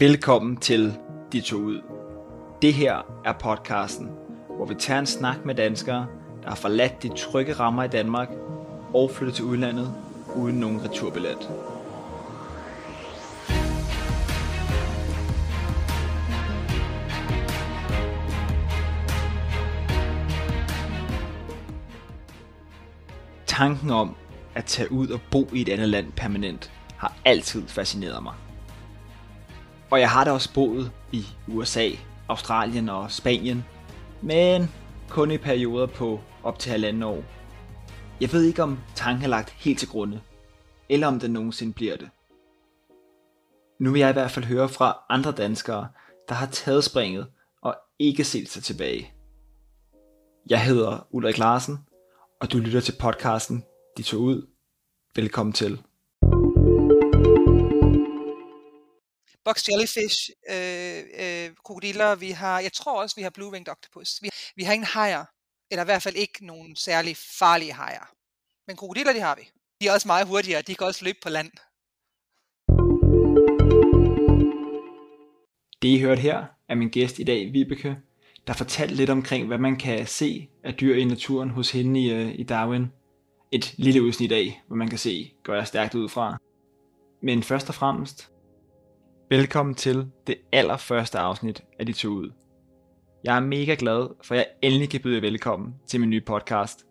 Velkommen til De To Ud. Det her er podcasten, hvor vi tager en snak med danskere, der har forladt de trygge rammer i Danmark og flyttet til udlandet uden nogen returbillet. Tanken om at tage ud og bo i et andet land permanent har altid fascineret mig. Og jeg har da også boet i USA, Australien og Spanien, men kun i perioder på op til halvanden år. Jeg ved ikke om tanken er lagt helt til grunde, eller om den nogensinde bliver det. Nu vil jeg i hvert fald høre fra andre danskere, der har taget springet og ikke set sig tilbage. Jeg hedder Ulrik Larsen, og du lytter til podcasten De tog ud. Velkommen til. Box jellyfish, øh, øh, krokodiller, vi har, jeg tror også, vi har blue-winged octopus. Vi, vi har ingen hajer, eller i hvert fald ikke nogen særlig farlige hajer. Men krokodiller, de har vi. De er også meget hurtigere, de kan også løbe på land. Det I hørte her er min gæst i dag, Vibeke, der fortalte lidt omkring, hvad man kan se af dyr i naturen hos hende i, øh, i Darwin. Et lille udsnit af, hvad man kan se, går jeg stærkt ud fra. Men først og fremmest, velkommen til det allerførste afsnit af De To Ud. Jeg er mega glad, for jeg endelig kan byde jer velkommen til min nye podcast.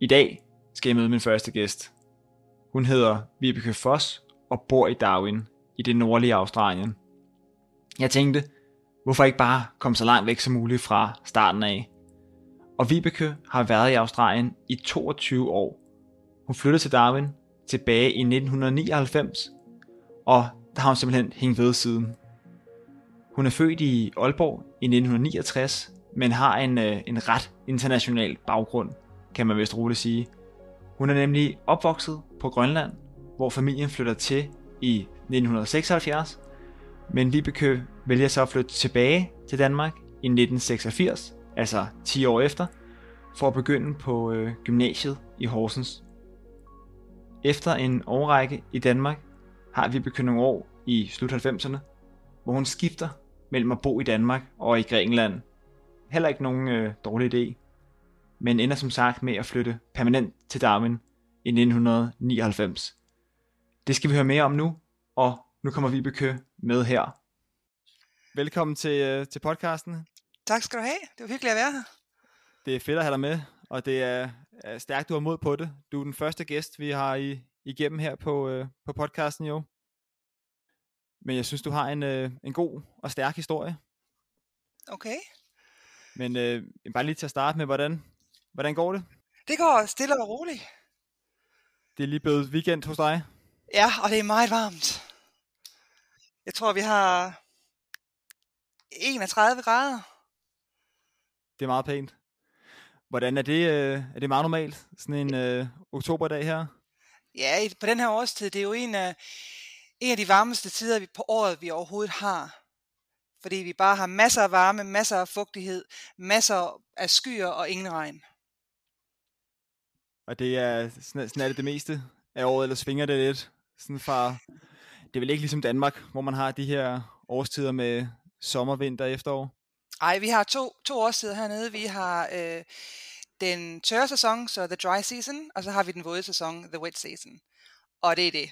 I dag skal jeg møde min første gæst. Hun hedder Vibeke Foss og bor i Darwin i det nordlige Australien. Jeg tænkte, hvorfor ikke bare komme så langt væk som muligt fra starten af? Og Vibeke har været i Australien i 22 år. Hun flyttede til Darwin tilbage i 1999, og der har hun simpelthen hængt ved siden. Hun er født i Aalborg i 1969, men har en, øh, en ret international baggrund, kan man vist roligt sige. Hun er nemlig opvokset på Grønland, hvor familien flytter til i 1976, men Vibeke vælger så at flytte tilbage til Danmark i 1986, altså 10 år efter, for at begynde på øh, gymnasiet i Horsens. Efter en årrække i Danmark har Vibeke nogle år i slut 90'erne, hvor hun skifter mellem at bo i Danmark og i Grækenland. Heller ikke nogen øh, dårlig idé, men ender som sagt med at flytte permanent til Darwin i 1999. Det skal vi høre mere om nu, og nu kommer Vibeke med her. Velkommen til, øh, til podcasten. Tak skal du have. Det var hyggeligt at være her. Det er fedt at have dig med, og det er, er stærkt, du har mod på det. Du er den første gæst, vi har i, igennem her på, øh, på podcasten jo. Men jeg synes, du har en, øh, en god og stærk historie. Okay. Men øh, bare lige til at starte med, hvordan, hvordan går det? Det går stille og roligt. Det er lige blevet weekend hos dig. Ja, og det er meget varmt. Jeg tror, vi har 31 grader. Det er meget pænt. Hvordan er det, øh, er det meget normalt, sådan en øh, oktoberdag her? Ja, på den her årstid, det er jo en af, en af de varmeste tider på året, vi overhovedet har. Fordi vi bare har masser af varme, masser af fugtighed, masser af skyer og ingen regn. Og det er sådan, sådan er det det meste af året, eller svinger det lidt? Sådan fra, det er vel ikke ligesom Danmark, hvor man har de her årstider med sommer, vinter og efterår? Nej, vi har to, to årstider hernede. Vi har øh, den tørre sæson, så the dry season, og så har vi den våde sæson, the wet season. Og det er det.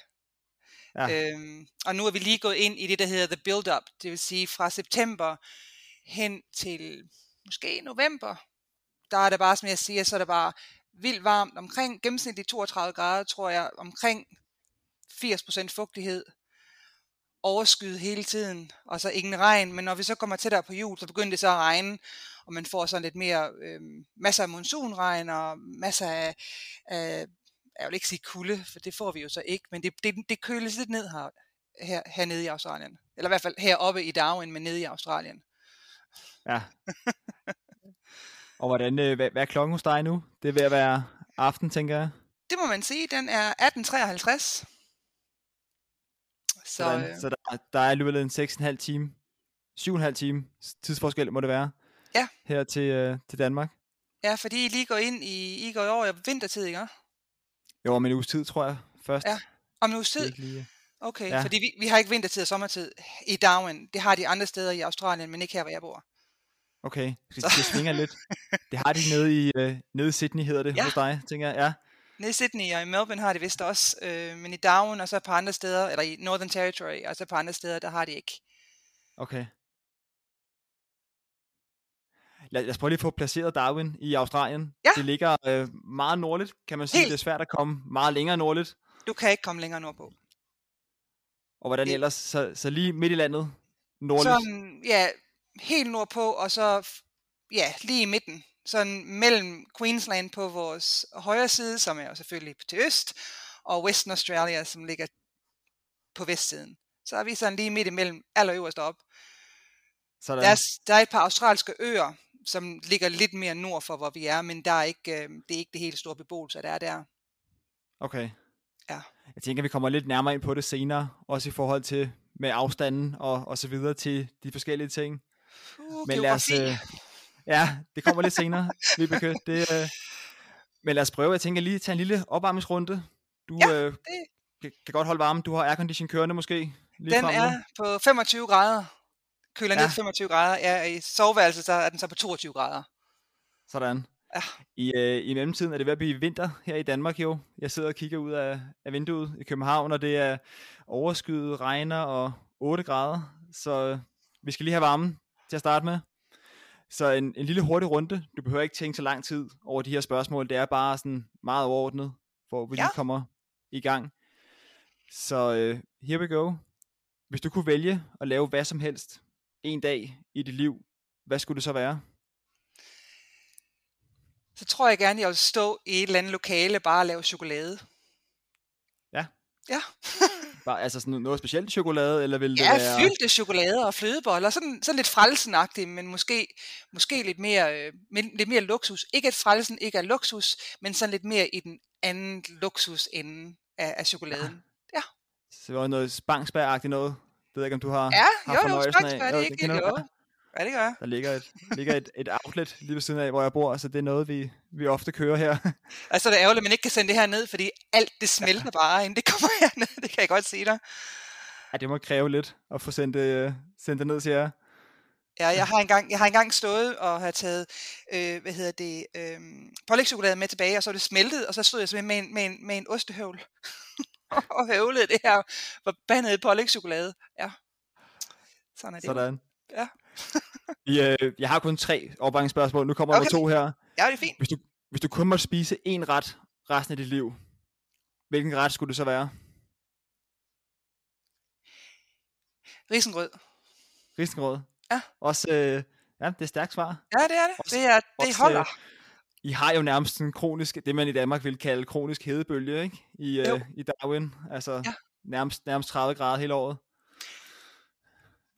Ja. Øhm, og nu er vi lige gået ind i det, der hedder the build-up, det vil sige fra september hen til måske november, der er det bare, som jeg siger, så er det bare vildt varmt, omkring gennemsnitligt 32 grader, tror jeg, omkring 80% fugtighed, overskyet hele tiden, og så ingen regn, men når vi så kommer tættere på jul, så begynder det så at regne, og man får sådan lidt mere, øh, masser af monsunregn, og masser af, af jeg vil ikke sige kulde, for det får vi jo så ikke, men det, det, det køles lidt ned her, her, hernede i Australien. Eller i hvert fald heroppe i Darwin, men nede i Australien. Ja. og hvordan, øh, hvad, hvad er klokken hos dig nu? Det er ved at være aften, tænker jeg. Det må man sige. Den er 18.53. Så, Sådan. Øh, så der, der er alligevel en 6,5 time, 7,5 time tidsforskel må det være. Ja. Her til, øh, til Danmark. Ja, fordi I lige går ind i, I går over i vintertid, ikke? Jo, om en uges tid, tror jeg, først. Ja, om en uges tid. Lige... Okay, ja. fordi vi, vi har ikke vintertid og sommertid i Darwin. Det har de andre steder i Australien, men ikke her, hvor jeg bor. Okay, det, det svinger lidt. Det har de nede i, øh, nede i Sydney, hedder det ja. hos dig, tænker jeg. Ja. Nede i Sydney og i Melbourne har de vist også, øh, men i Darwin og så på andre steder, eller i Northern Territory og så på andre steder, der har de ikke. Okay. Lad, lad os prøve lige at få placeret Darwin i Australien. Ja. Det ligger øh, meget nordligt, kan man sige. Helt. Det er svært at komme meget længere nordligt. Du kan ikke komme længere nordpå. Og hvordan det... ellers? Så, så lige midt i landet? Nordligt? Sådan, ja, helt nordpå, og så ja, lige i midten. Sådan mellem Queensland på vores højre side, som er jo selvfølgelig til øst, og Western Australia, som ligger på vestsiden. Så er vi sådan lige midt imellem, allerøverst op. Sådan. Der, er, der er et par australske øer, som ligger lidt mere nord for, hvor vi er, men der er ikke, øh, det er ikke det helt store beboelse, der er der. Okay. Ja. Jeg tænker, vi kommer lidt nærmere ind på det senere, også i forhold til med afstanden og, og så videre til de forskellige ting. Uh, men lad os, øh, ja, det kommer lidt senere, Vibeke. Det, øh, men lad os prøve, jeg tænker lige tage en lille opvarmningsrunde. Du ja, øh, det... kan, godt holde varme. Du har aircondition kørende måske? Lige den er på 25 grader. Køler ja. ned 25 grader. Ja, i soveværelset så er den så på 22 grader. Sådan. Ja. I, øh, I mellemtiden er det ved at blive vinter her i Danmark jo. Jeg sidder og kigger ud af, af vinduet i København, og det er overskyet, regner og 8 grader. Så øh, vi skal lige have varmen til at starte med. Så en, en lille hurtig runde. Du behøver ikke tænke så lang tid over de her spørgsmål. Det er bare sådan meget overordnet, hvor vi ja. lige kommer i gang. Så uh, here we go. Hvis du kunne vælge at lave hvad som helst en dag i dit liv, hvad skulle det så være? Så tror jeg gerne, jeg vil stå i et eller andet lokale bare og lave chokolade. Ja. Ja. Bare, altså sådan noget specielt chokolade, eller vil det ja, være... fyldte chokolade og flødeboller, sådan, sådan lidt frelsenagtigt, men måske, måske lidt, mere, øh, lidt mere luksus. Ikke at frelsen ikke er luksus, men sådan lidt mere i den anden luksus ende af, af chokoladen. Ja. ja. Så det var noget spangsbær noget? Det ved jeg ikke, om du har Ja, har jo, jo, spangsbær, det er ikke jo. Ja, det gør Der ligger et, ligger et, et outlet lige ved siden af, hvor jeg bor, så det er noget, vi, vi ofte kører her. Altså, det er ærgerligt, at man ikke kan sende det her ned, fordi alt det smelter ja. bare, inden det kommer herned. Det kan jeg godt sige dig. Ja, det må kræve lidt at få sendt det, sendt det ned til jer. Ja, jeg har engang, jeg har engang stået og har taget, øh, hvad hedder det, øh, pålægtschokolade med tilbage, og så er det smeltet, og så stod jeg simpelthen med en, med en, med en ostehøvl og høvlede det her forbandede pålægtschokolade. Ja, sådan er det. Sådan. Ja. I, øh, jeg har kun tre opvarmningsspørgsmål. Nu kommer okay. der to her. Ja, det er fint. Hvis du, hvis du kun måtte spise én ret resten af dit liv, hvilken ret skulle det så være? Risengrød. Risengrød? Ja. Også, øh, ja, det er stærkt svar. Ja, det er det. Også, det, er, det også, holder. Øh, I har jo nærmest en kronisk, det man i Danmark vil kalde kronisk hedebølge, ikke? I, øh, i Darwin. Altså ja. nærmest, nærmest 30 grader hele året.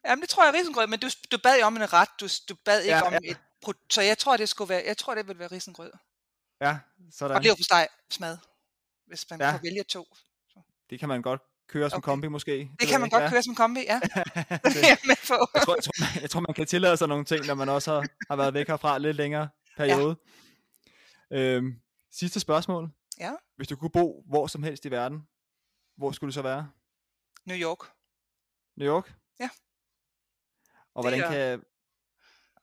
Jamen, det tror jeg er risengrød, men du, du bad jo om en ret, du, du bad ikke ja, om ja. et så jeg tror, det skulle være, jeg tror, det vil være risengrød. Ja, sådan. Og på steg smad, hvis man ja. kan vælge to. Så. Det kan man godt køre som okay. kombi måske. Det, det kan man godt ja. køre som kombi, ja. det, jeg, jeg, tror, jeg, tror, man, jeg tror, man kan tillade sig nogle ting, når man også har, har været væk herfra lidt længere periode. Ja. Øhm, sidste spørgsmål. Ja. Hvis du kunne bo hvor som helst i verden, hvor skulle det så være? New York. New York? Ja. Og hvordan kan...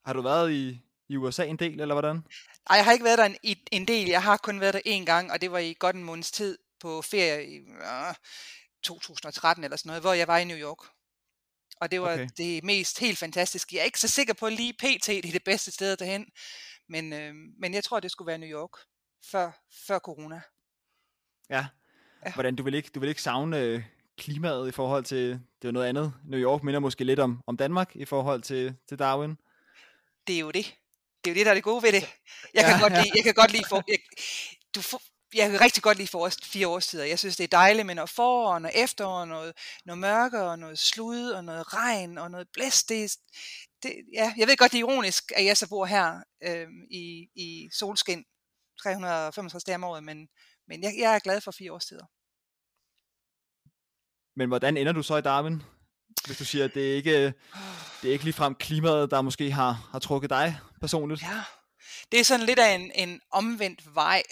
Har du været i, i USA en del, eller hvordan? Nej, jeg har ikke været der en, en del. Jeg har kun været der en gang, og det var i godt en måneds tid på ferie i øh, 2013 eller sådan noget, hvor jeg var i New York. Og det var okay. det mest helt fantastiske. Jeg er ikke så sikker på lige pt. det er det bedste sted at hen, men, øh, men jeg tror, det skulle være New York før, før corona. Ja. ja. Hvordan, du vil ikke, du vil ikke savne klimaet i forhold til, det er noget andet. New York minder måske lidt om, om Danmark i forhold til, til Darwin. Det er jo det. Det er jo det, der er det gode ved det. Jeg kan, ja, godt, lide, jeg kan godt lide for, jeg, du får, jeg kan rigtig godt lide for fire årstider. Jeg synes, det er dejligt med noget forår og noget efterår, noget, noget mørke og noget slud og noget regn og noget blæst. Det, det, ja, jeg ved godt, det er ironisk, at jeg så bor her øh, i, i solskin 365 dage om året, men, men jeg, jeg er glad for fire årstider. Men hvordan ender du så i Darwin? Hvis du siger, at det er ikke, det er ikke ligefrem klimaet, der måske har, har trukket dig personligt. Ja, det er sådan lidt af en, en omvendt vej.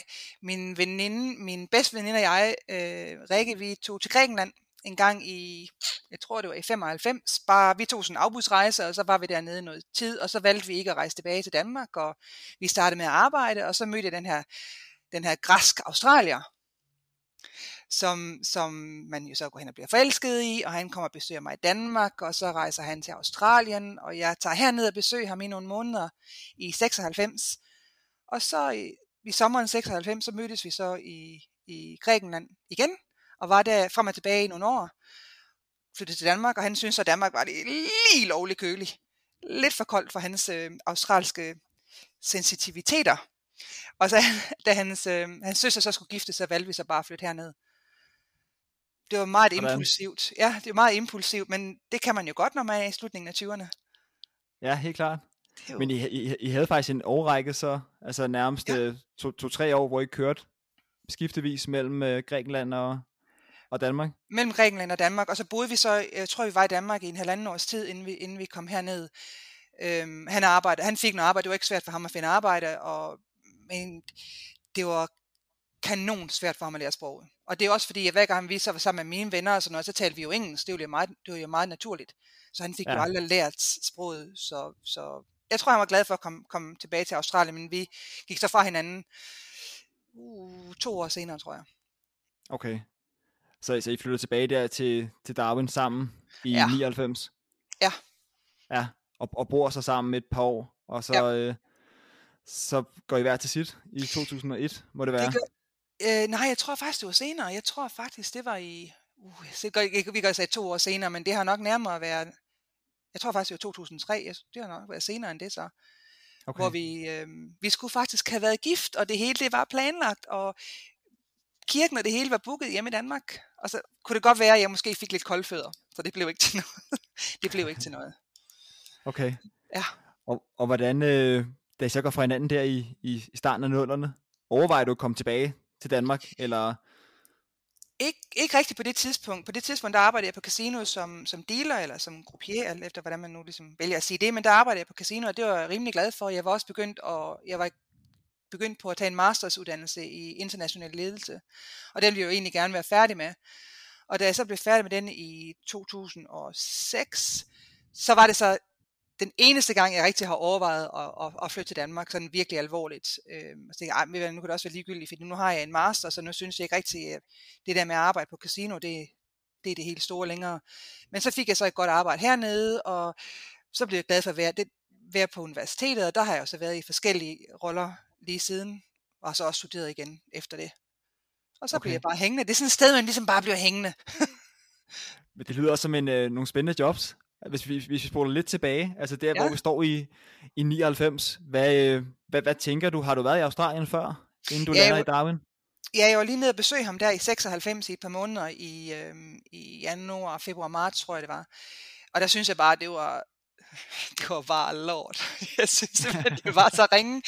Min veninde, min bedste veninde og jeg, øh, Rikke, vi tog til Grækenland en gang i, jeg tror det var i 95, bare vi tog sådan en afbudsrejse, og så var vi dernede noget tid, og så valgte vi ikke at rejse tilbage til Danmark, og vi startede med at arbejde, og så mødte jeg den her, den her græsk australier, som, som man jo så går hen og bliver forelsket i, og han kommer og besøger mig i Danmark, og så rejser han til Australien, og jeg tager herned og besøger ham i nogle måneder i 96, og så i, i sommeren 96, så mødtes vi så i, i Grækenland igen, og var der frem og tilbage i nogle år, flyttede til Danmark, og han synes at Danmark var det lige lovligt kølig. Lidt for koldt for hans øh, australske sensitiviteter. Og så da hans, øh, hans søster så skulle gifte sig, valgte vi så bare at flytte herned. Det var meget Hvordan? impulsivt. Ja, det var meget impulsivt, men det kan man jo godt, når man er i slutningen af 20'erne. Ja, helt klart. Jo... Men I, I, I havde faktisk en årrække så, altså nærmest ja. Øh, to-tre to, år, hvor I kørte skiftevis mellem øh, Grækenland og, og Danmark? Mellem Grækenland og Danmark, og så boede vi så, jeg tror vi var i Danmark i en halvanden års tid, inden vi, inden vi kom herned. Øhm, han, arbejdede, han fik noget arbejde, det var ikke svært for ham at finde arbejde, og, men det var kanon svært for ham at lære sproget. Og det er også fordi, at hver gang vi så var sammen med mine venner og sådan noget, så talte vi jo engelsk. Det var jo meget, det var jo meget naturligt. Så han fik ja. jo aldrig lært sproget. Så, så jeg tror, han var glad for at komme, komme tilbage til Australien, men vi gik så fra hinanden uh, to år senere, tror jeg. Okay. Så, så I flyttede tilbage der til, til Darwin sammen i ja. 99? Ja. Ja, og, og bor så sammen et par år, og så, ja. øh, så går I hver til sit i 2001, må det være? Det gør, øh, nej, jeg tror faktisk, det var senere. Jeg tror faktisk, det var i... Uh, så går, vi kan sige to år senere, men det har nok nærmere været... Jeg tror faktisk, det var 2003. Det har nok været senere end det så. Okay. Hvor vi, øh, vi skulle faktisk have været gift, og det hele det var planlagt, og kirken og det hele var booket hjemme i Danmark. Og så kunne det godt være, at jeg måske fik lidt koldfødder, så det blev ikke til noget. det blev ikke til noget. Okay. Ja. Og, og hvordan, øh, da I så går fra hinanden der i, i, i starten af nullerne, overvejer du at komme tilbage til Danmark, eller... Ikke, ikke rigtigt på det tidspunkt. På det tidspunkt, der arbejdede jeg på casino som, som dealer, eller som gruppier, alt efter hvordan man nu ligesom vælger at sige det, men der arbejdede jeg på casino, og det var jeg rimelig glad for. Jeg var også begyndt, at, jeg var begyndt på at tage en mastersuddannelse i international ledelse, og den ville jeg jo egentlig gerne være færdig med. Og da jeg så blev færdig med den i 2006, så var det så den eneste gang, jeg rigtig har overvejet at, at, at flytte til Danmark, sådan virkelig alvorligt. Øh, så tænkte jeg, nu kan det også være ligegyldigt, fordi nu har jeg en master, så nu synes jeg ikke rigtig, at det der med at arbejde på casino, det, det er det helt store længere. Men så fik jeg så et godt arbejde hernede, og så blev jeg glad for at være, det, være på universitetet, og der har jeg også været i forskellige roller lige siden, og så også studeret igen efter det. Og så okay. bliver jeg bare hængende. Det er sådan et sted, man ligesom bare bliver hængende. Men det lyder også som en, øh, nogle spændende jobs. Hvis vi, hvis vi spoler lidt tilbage, altså der, ja. hvor vi står i, i 99, hvad, øh, hvad, hvad tænker du? Har du været i Australien før, inden du ja, lander i Darwin? Ja, jeg var lige nede og besøge ham der i 96 i et par måneder i, øh, i januar, februar, marts, tror jeg det var. Og der synes jeg bare, det var, det var bare lort. Jeg synes simpelthen, det var så ringe.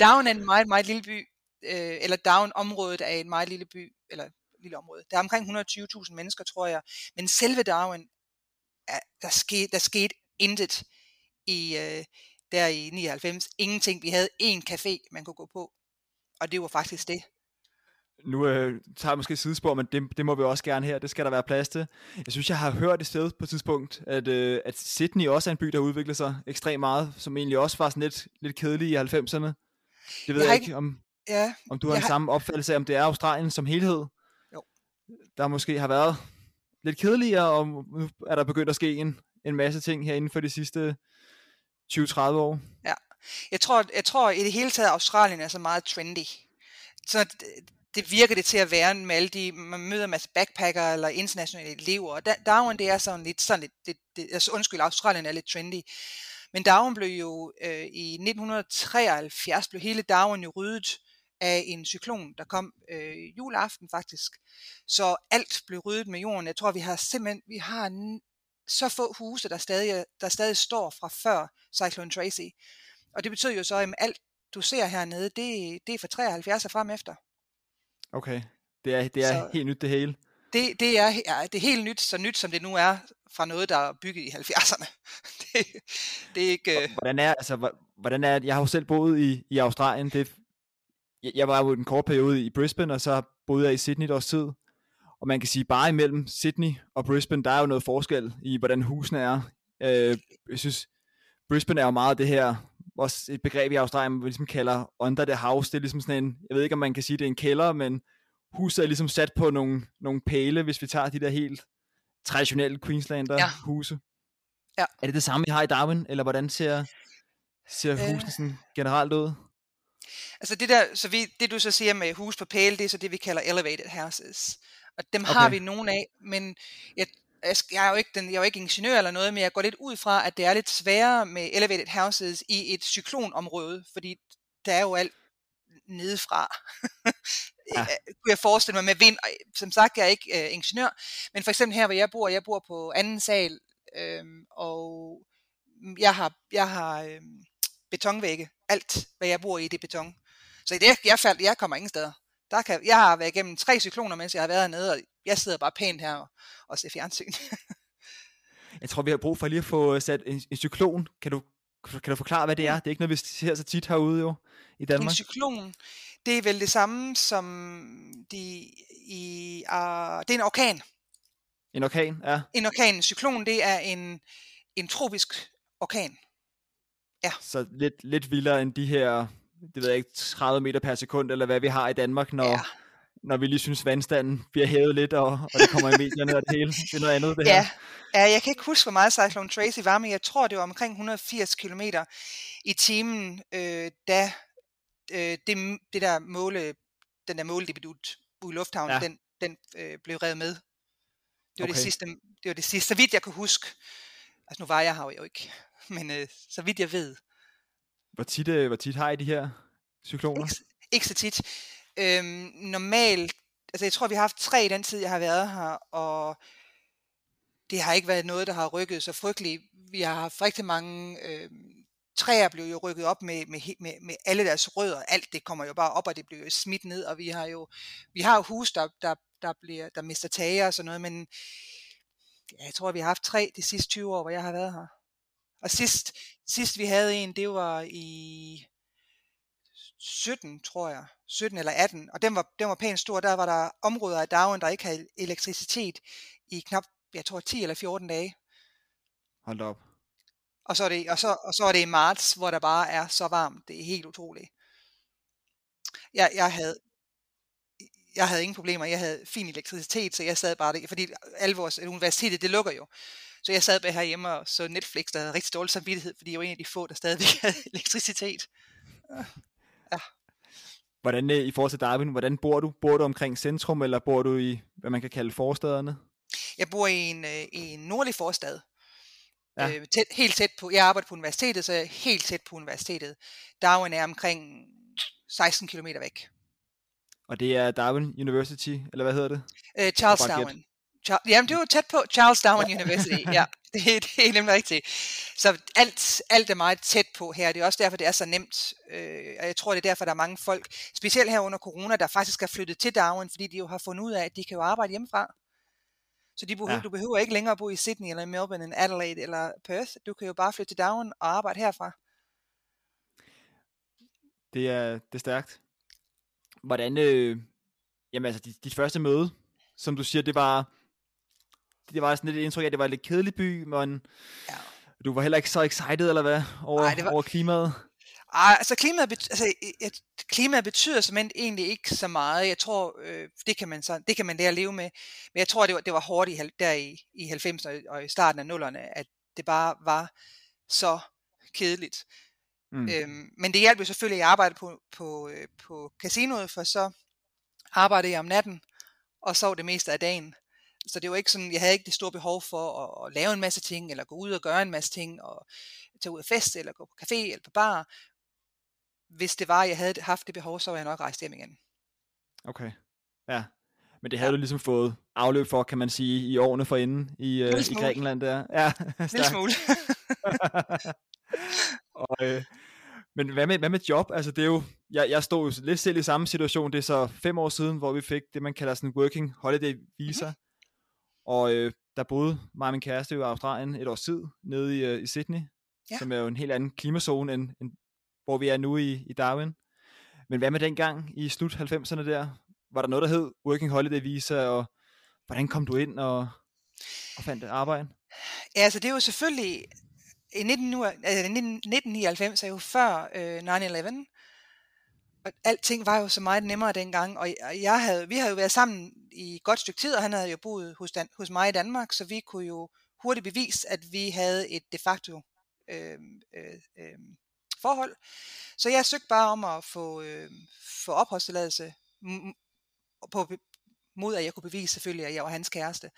Down er en meget, meget lille by, øh, eller Down-området er en meget lille by, eller lille område. Der er omkring 120.000 mennesker, tror jeg. Men selve Darwin, der, skete, der skete intet i, øh, der i 99. Ingenting. Vi havde én café, man kunne gå på. Og det var faktisk det. Nu øh, tager jeg måske sidespor, men det, det må vi også gerne her. Det skal der være plads til. Jeg synes, jeg har hørt et sted på et tidspunkt, at, øh, at Sydney også er en by, der udvikler sig ekstremt meget, som egentlig også var sådan lidt, lidt kedelig i 90'erne. Det ved jeg, jeg ikke, om, ja, om du har en har... samme opfattelse af, om det er Australien som helhed. Jo. Der måske har været lidt kedeligere, og nu er der begyndt at ske en, en masse ting her inden for de sidste 20-30 år. Ja, jeg tror, jeg tror i det hele taget, at Australien er så meget trendy. Så det virker det til at være med alle de, man møder en masse backpacker eller internationale elever, og Darwin det er sådan lidt, sådan lidt, det, det, altså undskyld, Australien er lidt trendy, men Darwin blev jo øh, i 1973, blev hele Darwin jo ryddet af en cyklon, der kom øh, juleaften faktisk. Så alt blev ryddet med jorden. Jeg tror, vi har simpelthen, vi har så få huse, der stadig, der stadig står fra før Cyclone Tracy. Og det betyder jo så, at alt du ser hernede, det, det er fra 73 og frem efter. Okay, det er, det er så helt nyt det hele. Det, det, er, ja, det er helt nyt, så nyt som det nu er fra noget, der er bygget i 70'erne. det, det er ikke... Øh, hvordan er, altså, hvordan er, jeg har jo selv boet i, i Australien, det, jeg var jo en kort periode i Brisbane, og så boede jeg i Sydney et års tid, Og man kan sige, bare imellem Sydney og Brisbane, der er jo noget forskel i, hvordan husene er. Øh, jeg synes, Brisbane er jo meget det her, også et begreb i Australien, vi ligesom kalder under the house. Det er ligesom sådan en, jeg ved ikke, om man kan sige, det er en kælder, men huset er ligesom sat på nogle, nogle pæle, hvis vi tager de der helt traditionelle Queenslander ja. huse. Ja. Er det det samme, vi har i Darwin, eller hvordan ser, ser øh. husene sådan generelt ud? Altså det der, så vi, det du så siger med hus på pæle, det er så det, vi kalder elevated houses. Og dem okay. har vi nogle af, men jeg, jeg er jo ikke den, jeg er jo ikke ingeniør eller noget, men jeg går lidt ud fra, at det er lidt sværere med elevated houses i et cyklonområde, fordi der er jo alt nedefra. ja. kunne jeg forestille mig med vind. Som sagt, jeg er ikke øh, ingeniør, men for eksempel her, hvor jeg bor, jeg bor på anden sal, øh, og jeg har, jeg har øh, betonvægge. Alt, hvad jeg bor i, det er beton. Så det, jeg, faldt, jeg kommer ingen steder. Der kan, jeg har været igennem tre cykloner, mens jeg har været hernede, og jeg sidder bare pænt her og, og ser fjernsyn. jeg tror, vi har brug for lige at få sat en, en cyklon. Kan du, kan du forklare, hvad det er? Det er ikke noget, vi ser så tit herude jo, i Danmark. En cyklon, det er vel det samme som de i... Uh, det er en orkan. En orkan, ja. En orkan. En cyklon, det er en, en tropisk orkan. Ja. Så lidt, lidt vildere end de her, det ved jeg ikke, 30 meter per sekund, eller hvad vi har i Danmark, når, ja. når vi lige synes, vandstanden bliver hævet lidt, og, og det kommer i medierne og det hele. Det er noget andet, det ja. her. Ja, jeg kan ikke huske, hvor meget Cyclone Tracy var, men jeg tror, det var omkring 180 km i timen, øh, da øh, det, det der måle, den der måledebut ude i lufthavnen, ja. den, den øh, blev revet med. Det var okay. det sidste, det var det sidste, så vidt jeg kan huske. Altså nu var jeg her jo ikke, men øh, så vidt jeg ved. Hvor tit, øh, hvor tit har I de her cykloner? Ikke, ikke så tit. Øhm, normalt, altså jeg tror, vi har haft tre i den tid, jeg har været her, og det har ikke været noget, der har rykket så frygteligt. Vi har haft rigtig mange øh, træer blev jo rykket op med, med, med, med alle deres rødder. Alt det kommer jo bare op, og det bliver jo smidt ned, og vi har jo, vi har jo hus, der, der, der, bliver, der mister tage og sådan noget, men ja, jeg tror, vi har haft tre de sidste 20 år, hvor jeg har været her. Og sidst, sidst vi havde en, det var i 17, tror jeg. 17 eller 18. Og den var, den var pænt stor. Der var der områder af dagen, der ikke havde elektricitet i knap, jeg tror, 10 eller 14 dage. Hold op. Og så, er det, og, så, og så er det i marts, hvor der bare er så varmt. Det er helt utroligt. Jeg, jeg, havde, jeg havde ingen problemer. Jeg havde fin elektricitet, så jeg sad bare der, fordi alle vores universitetet, det lukker jo. Så jeg sad bare herhjemme og så Netflix, der havde rigtig dårlig samvittighed, fordi jeg var en af de få, der stadig havde elektricitet. Ja. Hvordan øh, i forhold til Darwin, hvordan bor du? Bor du omkring centrum, eller bor du i, hvad man kan kalde forstederne? Jeg bor i en, øh, i en nordlig forstad, Ja. Øh, tæt, helt tæt på, jeg arbejder på universitetet, så jeg er helt tæt på universitetet. Darwin er omkring 16 km væk. Og det er Darwin University, eller hvad hedder det? Øh, Charles Darwin. Jamen, det er jo tæt på Charles Darwin University, ja. Det, det er nemlig rigtigt. Så alt, alt er meget tæt på her. Det er også derfor, det er så nemt. Øh, og jeg tror, det er derfor, der er mange folk, specielt her under corona, der faktisk er flyttet til Darwin, fordi de jo har fundet ud af, at de kan jo arbejde hjemmefra. Så de behøver, ja. du behøver ikke længere at bo i Sydney eller Melbourne eller Adelaide eller Perth. Du kan jo bare flytte til Darwin og arbejde herfra. Det er, det er stærkt. Hvordan, øh, jamen altså, dit, dit første møde, som du siger, det var, det var sådan lidt indtryk af, at det var en lidt kedelig by, men ja. du var heller ikke så excited, eller hvad, over, Ej, var, over klimaet? Ej, altså klimaet, bet, altså, et, klimaet betyder som egentlig ikke så meget. Jeg tror, øh, det, kan man så, det kan man lære at leve med. Men jeg tror, det var, det var hårdt i, der i, i 90'erne og i starten af 0'erne, at det bare var så kedeligt. Mm. Øhm, men det hjalp jo selvfølgelig, at jeg arbejdede på, på, øh, på casinoet, for så arbejdede jeg om natten, og sov det meste af dagen. Så det var ikke sådan, jeg havde ikke det store behov for at, at lave en masse ting, eller gå ud og gøre en masse ting, og tage ud og fest, eller gå på café, eller på bar hvis det var, jeg havde haft det behov, så var jeg nok rejst hjem igen. Okay, ja. Men det havde ja. du ligesom fået afløb for, kan man sige, i årene forinden i, uh, i Grækenland der. Ja, Lille smule. og, øh, men hvad med, hvad med job? Altså det er jo, jeg, jeg stod jo lidt selv i samme situation, det er så fem år siden, hvor vi fik det, man kalder sådan en working holiday visa. Mm-hmm. Og øh, der boede mig og min kæreste i Australien et års tid, nede i, øh, i Sydney, ja. som er jo en helt anden klimazone end, end hvor vi er nu i, i Darwin. Men hvad med dengang i slut 90'erne der? Var der noget, der hed Working Holiday Visa, og hvordan kom du ind og, og fandt arbejde? Ja, altså det er jo selvfølgelig, i 19, altså 1999 er jo før øh, 9-11, og alting var jo så meget nemmere dengang, og jeg havde, vi havde jo været sammen i et godt stykke tid, og han havde jo boet hos, Dan, hos mig i Danmark, så vi kunne jo hurtigt bevise, at vi havde et de facto øhm, øh, øh, øh, forhold. Så jeg søgte bare om at få, øh, få opholdstilladelse på, mod at jeg kunne bevise selvfølgelig, at jeg var hans kæreste.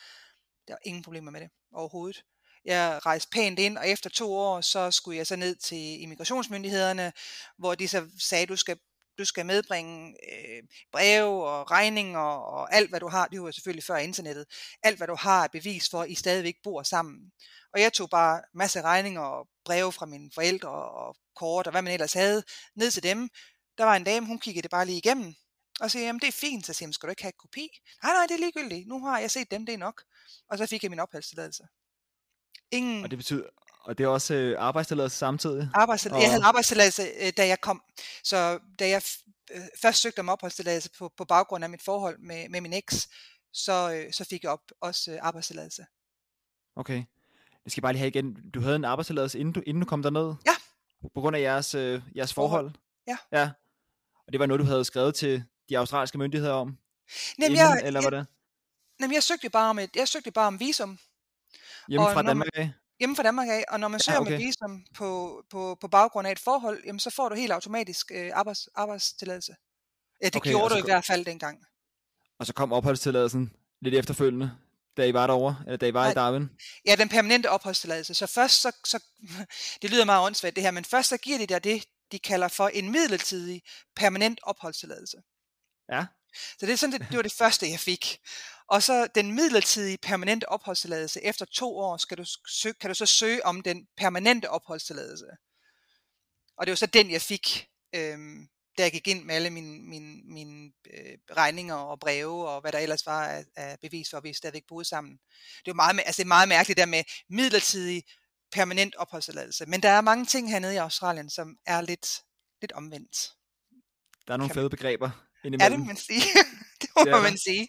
Der var ingen problemer med det overhovedet. Jeg rejste pænt ind, og efter to år, så skulle jeg så ned til immigrationsmyndighederne, hvor de så sagde, du skal du skal medbringe øh, breve og regninger og alt, hvad du har. Det var selvfølgelig før internettet. Alt, hvad du har, er bevis for, at I stadigvæk bor sammen. Og jeg tog bare masse regninger og breve fra mine forældre og kort og hvad man ellers havde, ned til dem. Der var en dame, hun kiggede det bare lige igennem. Og så jamen det er fint. Så siger jeg, skal du ikke have kopi? Nej, nej, det er ligegyldigt. Nu har jeg set dem, det er nok. Og så fik jeg min opholdstilladelse. Ingen... Og det betyder, og det er også øh, arbejdstilladelse samtidig? Arbejdstilladelse. Og... Jeg havde arbejdstilladelse, øh, da jeg kom. Så da jeg øh, først søgte om opholdstilladelse på, på baggrund af mit forhold med, med min eks, så, øh, så fik jeg op, også øh, arbejdstilladelse. Okay. Det skal bare lige have igen. Du havde en arbejdstilladelse, inden du, inden du kom derned? Ja. På grund af jeres, øh, jeres forhold? Ja. Ja. Og det var noget, du havde skrevet til de australske myndigheder om? Jamen, inden, jeg, eller hvad det? Jamen, jeg søgte bare om et, jeg søgte bare om visum. Hjemme fra Danmark af? Hjemme fra Danmark af, og når man søger ja, okay. med visum på, på, på baggrund af et forhold, jamen, så får du helt automatisk øh, arbejds, arbejdstilladelse. Ja, det okay, gjorde du i hvert fald dengang. Og så kom opholdstilladelsen lidt efterfølgende, da I var derovre, eller da I var ja, i Darwin? Ja, den permanente opholdstilladelse. Så først, så, så, det lyder meget åndssvagt det her, men først så giver de der det, de kalder for en midlertidig permanent opholdstilladelse. Ja. Så det, er sådan, det, det var det første, jeg fik. Og så den midlertidige permanente opholdstilladelse. Efter to år skal du søge, kan du så søge om den permanente opholdstilladelse. Og det var så den, jeg fik, øhm, da jeg gik ind med alle mine, mine, mine øh, regninger og breve, og hvad der ellers var af, af bevis for, at vi stadigvæk boede sammen. Det er meget, altså det er meget mærkeligt der med midlertidig permanent opholdstilladelse. Men der er mange ting hernede i Australien, som er lidt, lidt omvendt. Der er nogle fede begreber indimellem. Ja, det man sige. det må ja. man sige.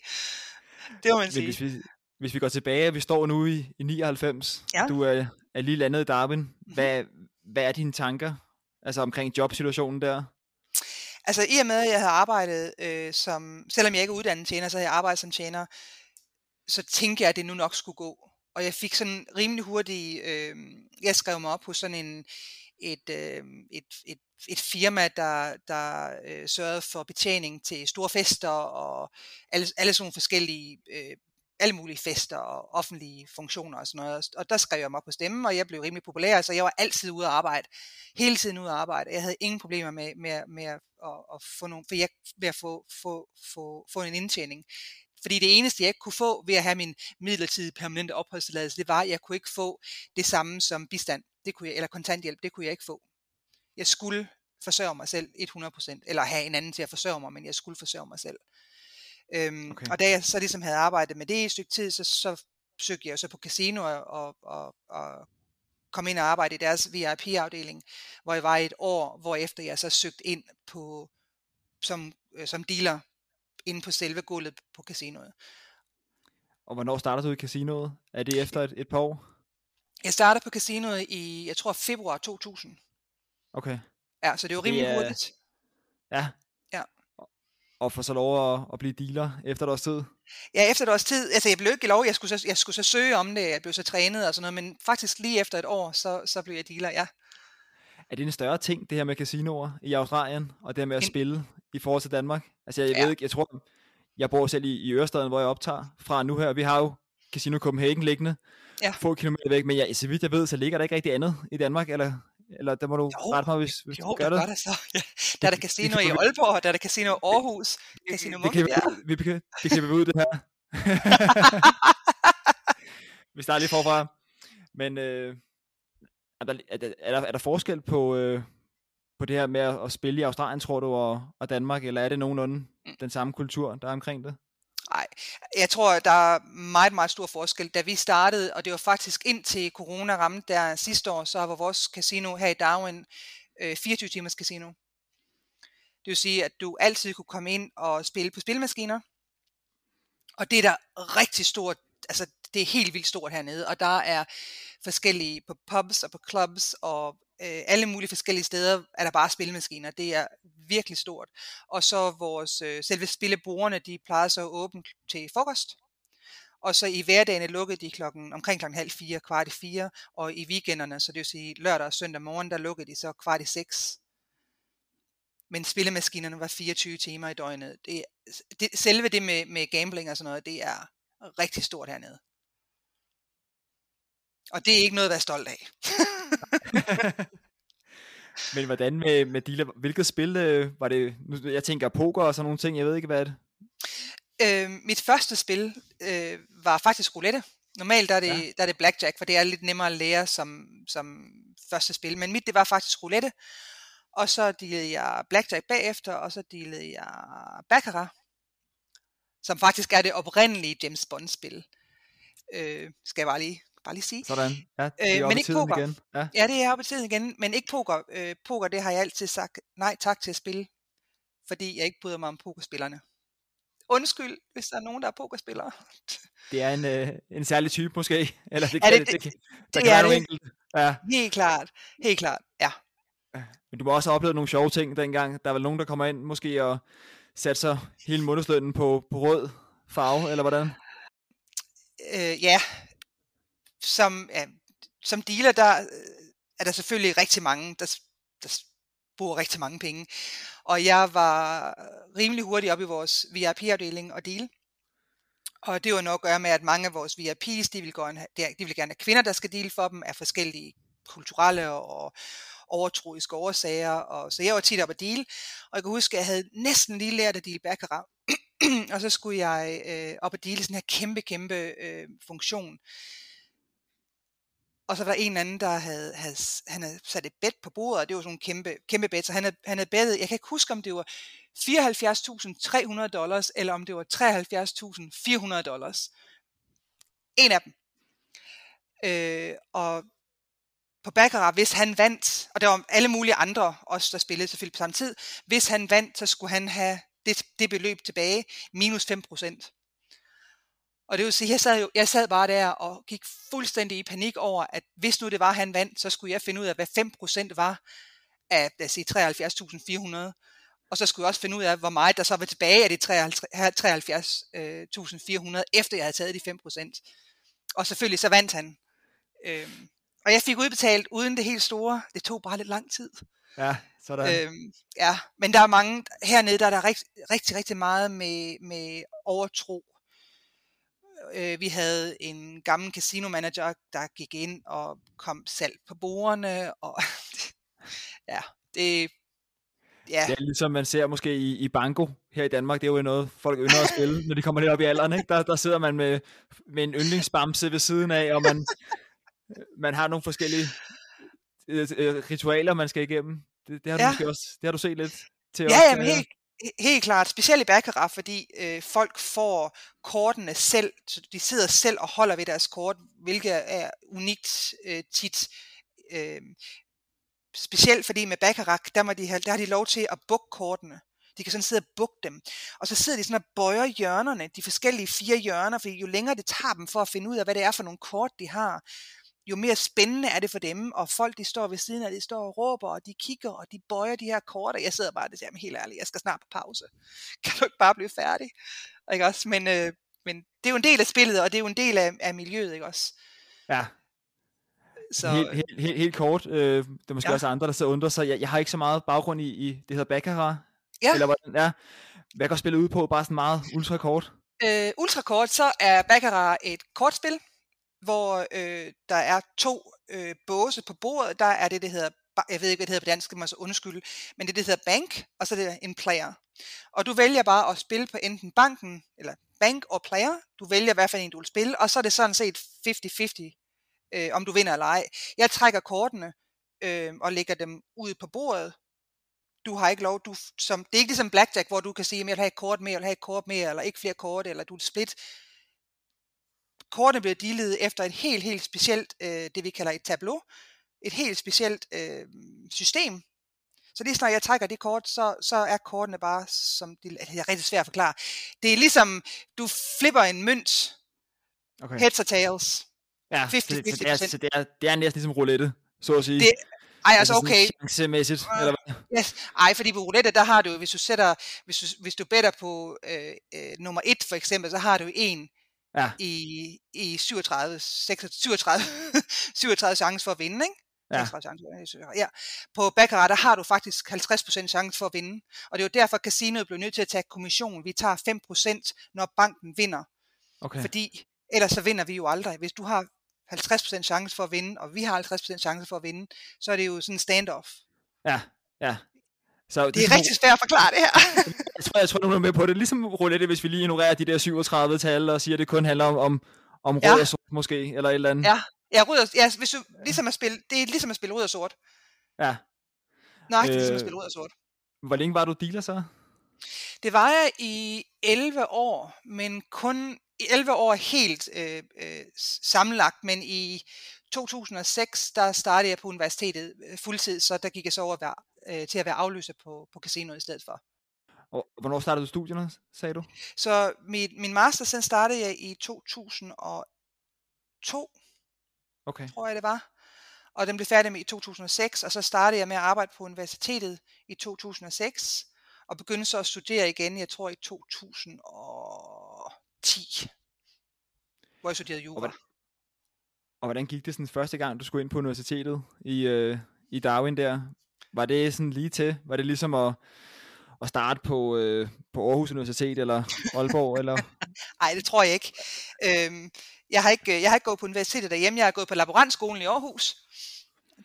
Det må man sige. Hvis vi, hvis vi går tilbage, vi står nu i, i 99, ja. du er, er lige landet i Darwin. Mm-hmm. Hvad, hvad er dine tanker altså omkring jobsituationen der? Altså i og med, at jeg havde arbejdet øh, som, selvom jeg ikke er uddannet tjener, så havde jeg arbejdet som tjener, så tænkte jeg, at det nu nok skulle gå. Og jeg fik sådan rimelig hurtigt, øh, jeg skrev mig op hos sådan en, et, øh, et, et, et firma, der, der øh, sørgede for betjening til store fester og alle, alle sådan forskellige øh, alle mulige fester og offentlige funktioner og sådan noget. Og der skrev jeg mig på stemmen, og jeg blev rimelig populær, så jeg var altid ude at arbejde. Hele tiden ude at arbejde. Jeg havde ingen problemer med, med, med at, at, at få nogle, for jeg, med at få, få, få, få en indtjening. Fordi det eneste, jeg ikke kunne få ved at have min midlertidige permanente opholdstilladelse, det var, at jeg kunne ikke få det samme som bistand det kunne jeg, eller kontanthjælp, det kunne jeg ikke få. Jeg skulle forsørge mig selv 100%, eller have en anden til at forsørge mig, men jeg skulle forsørge mig selv. Øhm, okay. Og da jeg så ligesom havde arbejdet med det i et stykke tid, så, så søgte jeg så på casino og, og, og kom ind og arbejde i deres VIP-afdeling, hvor jeg var i et år, hvor efter jeg så søgte ind på som, øh, som dealer inde på selve gulvet på casinoet. Og hvornår startede du i casinoet? Er det efter et, et par år? Jeg startede på casinoet i, jeg tror, februar 2000. Okay. Ja, så det var rimelig det er... hurtigt. Ja. Ja. Og få så lov at, at blive dealer efter et års tid? Ja, efter et års tid. Altså, jeg blev ikke lov, jeg skulle, så, jeg skulle så søge om det, jeg blev så trænet og sådan noget, men faktisk lige efter et år, så, så blev jeg dealer, ja. Er det en større ting, det her med casinoer i Australien, og det her med at en... spille i forhold til Danmark? Altså, jeg, jeg ja. ved ikke, jeg tror, jeg bor selv i, i Ørestaden, hvor jeg optager fra nu her. Vi har jo Casino Copenhagen liggende, ja. få kilometer væk, men ja, så vidt jeg ved, så ligger der ikke rigtig andet i Danmark, eller, eller der må du jo, rette mig, hvis, hvis jo, du gør det. Jo, det så. Ja. Der er der casino i Aalborg, der er der casino i Aarhus, casino det, vi, vi, vi kan ud det her. vi starter lige forfra. Men øh, er, der, er, der, er, der, er der forskel på, øh, på det her med at, at spille i Australien, tror du, og, og Danmark, eller er det nogenlunde mm. den samme kultur, der er omkring det? Nej, jeg tror, der er meget, meget stor forskel. Da vi startede, og det var faktisk indtil corona ramte der sidste år, så var vores casino her i Darwin øh, 24 timers casino. Det vil sige, at du altid kunne komme ind og spille på spilmaskiner. Og det er der rigtig stort, altså det er helt vildt stort hernede, og der er forskellige på pubs og på clubs og øh, alle mulige forskellige steder er der bare spilmaskiner. Det er virkelig stort. Og så vores øh, selve spillebordene, de plejer så at åbne til frokost. Og så i hverdagen lukkede de klokken, omkring klokken halv fire, kvart i fire, og i weekenderne, så det vil sige lørdag og søndag morgen, der lukkede de så kvart i seks. Men spillemaskinerne var 24 timer i døgnet. Det, det, selve det med, med gambling og sådan noget, det er rigtig stort hernede. Og det er ikke noget at være stolt af. Men hvordan med, med dealer? Hvilket spil øh, var det? Jeg tænker poker og sådan nogle ting. Jeg ved ikke, hvad er det? Øh, mit første spil øh, var faktisk roulette. Normalt der er, det, ja. der er det blackjack, for det er lidt nemmere at lære som, som første spil. Men mit, det var faktisk roulette. Og så dealede jeg blackjack bagefter, og så dealede jeg baccarat, som faktisk er det oprindelige James Bond-spil. Øh, skal jeg bare lige bare lige sige. Sådan, ja, det er øh, men ikke poker. igen. Ja. ja, det er oppe i tiden igen, men ikke poker. Øh, poker, det har jeg altid sagt nej tak til at spille, fordi jeg ikke bryder mig om pokerspillerne. Undskyld, hvis der er nogen, der er pokerspillere. Det er en, øh, en særlig type måske, eller det, kan, ja, det, det, det, det, der det kan være det. enkelt. Ja. Helt klart, helt klart, ja. Men du må også have oplevet nogle sjove ting dengang. Der er vel nogen, der kommer ind måske og sætter hele månedslønnen på, på rød farve, eller hvordan? Øh, ja, som, ja, som dealer, der øh, er der selvfølgelig rigtig mange, der, der bruger rigtig mange penge. Og jeg var rimelig hurtig op i vores VIP-afdeling og deal. Og det var nok at gøre med, at mange af vores VIP's, de vil, gerne have, de vil gerne have kvinder, der skal dele for dem, af forskellige kulturelle og overtroiske årsager. Og, så jeg var tit op at dele, og jeg kan huske, at jeg havde næsten lige lært at dele baccarat. og så skulle jeg øh, op og dele sådan her kæmpe, kæmpe øh, funktion og så var der en anden, der havde, havde, han havde sat et bed på bordet, og det var sådan en kæmpe, kæmpe bed, så han havde, han havde bedet, jeg kan ikke huske, om det var 74.300 dollars, eller om det var 73.400 dollars. En af dem. Øh, og på Baccarat, hvis han vandt, og der var alle mulige andre også, der spillede selvfølgelig på samme tid, hvis han vandt, så skulle han have det, det beløb tilbage, minus 5 procent. Og det vil sige, jeg sad, jo, jeg sad bare der og gik fuldstændig i panik over, at hvis nu det var, han vandt, så skulle jeg finde ud af, hvad 5% var af, lad os sige, 73.400. Og så skulle jeg også finde ud af, hvor meget der så var tilbage af de 73.400, efter jeg havde taget de 5%. Og selvfølgelig så vandt han. Øhm, og jeg fik udbetalt uden det helt store. Det tog bare lidt lang tid. Ja, sådan. Øhm, ja, men der er mange, hernede der er der rigtig, rigtig, rigtig meget med, med overtro Øh, vi havde en gammel casino-manager, der gik ind og kom salg på bordene, og ja, det, Ja. Det er ligesom man ser måske i, i banko her i Danmark, det er jo noget, folk ynder at spille, når de kommer lidt op i alderen. Ikke? Der, der sidder man med, med en yndlingsbamse ved siden af, og man, man har nogle forskellige øh, øh, ritualer, man skal igennem. Det, det har du ja. måske også, det har du set lidt til. Ja, jamen helt, Helt klart, specielt i Baccarat, fordi øh, folk får kortene selv, så de sidder selv og holder ved deres kort, hvilket er unikt øh, tit. Øh, specielt fordi med Baccarat, der, må de have, der har de lov til at bukke kortene. De kan sådan sidde og bukke dem. Og så sidder de sådan og bøjer hjørnerne, de forskellige fire hjørner, fordi jo længere det tager dem for at finde ud af, hvad det er for nogle kort, de har, jo mere spændende er det for dem, og folk de står ved siden af, de står og råber, og de kigger, og de bøjer de her kort, og jeg sidder bare og siger, helt ærligt, jeg skal snart på pause. Kan du ikke bare blive færdig? Ikke også? Men, øh, men det er jo en del af spillet, og det er jo en del af, af miljøet, ikke også? Ja. Så, helt, helt, helt, helt kort, øh, det er måske ja. også andre, der så undrer sig, jeg, jeg har ikke så meget baggrund i, i det hedder Baccarat, ja. eller hvordan, ja. Hvad kan spille ud på, bare sådan meget ultrakort? Øh, ultrakort, så er Baccarat et kortspil, hvor øh, der er to øh, båse på bordet. Der er det, det hedder, jeg ved ikke, hvad det hedder på dansk, man så undskylde, men det, det hedder bank, og så er det en player. Og du vælger bare at spille på enten banken, eller bank og player. Du vælger, hvad for en du vil spille, og så er det sådan set 50-50, øh, om du vinder eller ej. Jeg trækker kortene øh, og lægger dem ud på bordet. Du har ikke lov, du, som, det er ikke ligesom blackjack, hvor du kan sige, at jeg vil have et kort mere, jeg vil have et kort mere, eller ikke flere kort, eller du er split kortene bliver dealet efter et helt, helt specielt, øh, det vi kalder et tableau, et helt specielt øh, system, Så lige snart jeg trækker det kort, så, så er kortene bare, som det er rigtig svært at forklare. Det er ligesom, du flipper en mønt, okay. heads or tails. Ja, 50, så, 50, så, det er, så det, er, det er næsten ligesom roulette, så at sige. Det, ej, altså, altså okay. Chancemæssigt, uh, eller hvad? Yes. Ej, fordi på roulette, der har du, hvis du sætter, hvis du, hvis du better på øh, øh, nummer 1 for eksempel, så har du en ja. i, i 37, 36, 37, 37 chance for at vinde, ikke? Ja. ja. På Baccarat, der har du faktisk 50% chance for at vinde. Og det er jo derfor, casinoet blev nødt til at tage kommission. Vi tager 5%, når banken vinder. Okay. Fordi ellers så vinder vi jo aldrig. Hvis du har 50% chance for at vinde, og vi har 50% chance for at vinde, så er det jo sådan en standoff. Ja, ja. Så det, det er rigtig svært at forklare det her. jeg tror, jeg tror, du er med på det. Ligesom roulette, hvis vi lige ignorerer de der 37 tal og siger, at det kun handler om, om, om rød ja. og sort måske, eller et eller andet. Ja, ja, rød og, ja hvis du, ligesom at spille, det er ligesom at spille rød og sort. Ja. Nej, det er ligesom at øh, spille rød og sort. Hvor længe var du dealer så? Det var jeg i 11 år, men kun 11 år helt øh, øh, sammenlagt, men i 2006, der startede jeg på universitetet øh, fuldtid, så der gik jeg så over at være, øh, til at være afløser på, på casinoet i stedet for. Og hvornår startede du studierne, sagde du? Så min, min master, den startede jeg i 2002, okay. tror jeg det var. Og den blev færdig med i 2006, og så startede jeg med at arbejde på universitetet i 2006, og begyndte så at studere igen, jeg tror i 2010, hvor jeg studerede jura. Og, og hvordan gik det sådan første gang, du skulle ind på universitetet i, øh, i Darwin der? Var det sådan lige til? Var det ligesom at, at starte på, øh, på Aarhus Universitet eller Aalborg? eller? Nej, det tror jeg ikke. Øhm, jeg, har ikke jeg har ikke gået på universitetet derhjemme. Jeg har gået på laborantskolen i Aarhus.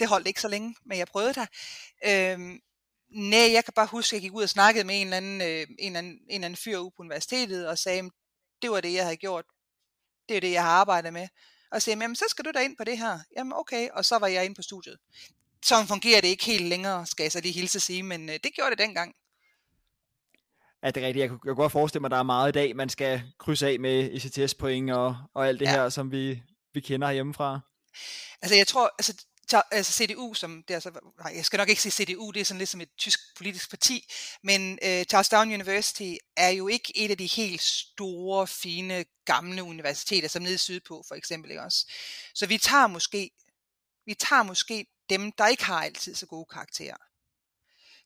Det holdt ikke så længe, men jeg prøvede der. Øhm, nej, jeg kan bare huske, at jeg gik ud og snakkede med en eller anden, øh, en eller anden, en eller anden fyr ude på universitetet og sagde, det var det, jeg havde gjort. Det er det, jeg har arbejdet med og siger, jamen så skal du da ind på det her. Jamen okay, og så var jeg inde på studiet. Så fungerer det ikke helt længere, skal jeg så lige hilse at sige, men øh, det gjorde det dengang. Ja, det er rigtigt. Jeg kunne, jeg kunne godt forestille mig, at der er meget i dag, man skal krydse af med ECTS-point og, og alt det ja. her, som vi, vi kender hjemmefra. Altså jeg tror, altså altså CDU, som det er så, nej, jeg skal nok ikke sige CDU, det er sådan lidt som et tysk politisk parti, men uh, Charles Down University er jo ikke et af de helt store, fine, gamle universiteter, som nede sydpå for eksempel, ikke også? Så vi tager måske, vi tager måske dem, der ikke har altid så gode karakterer.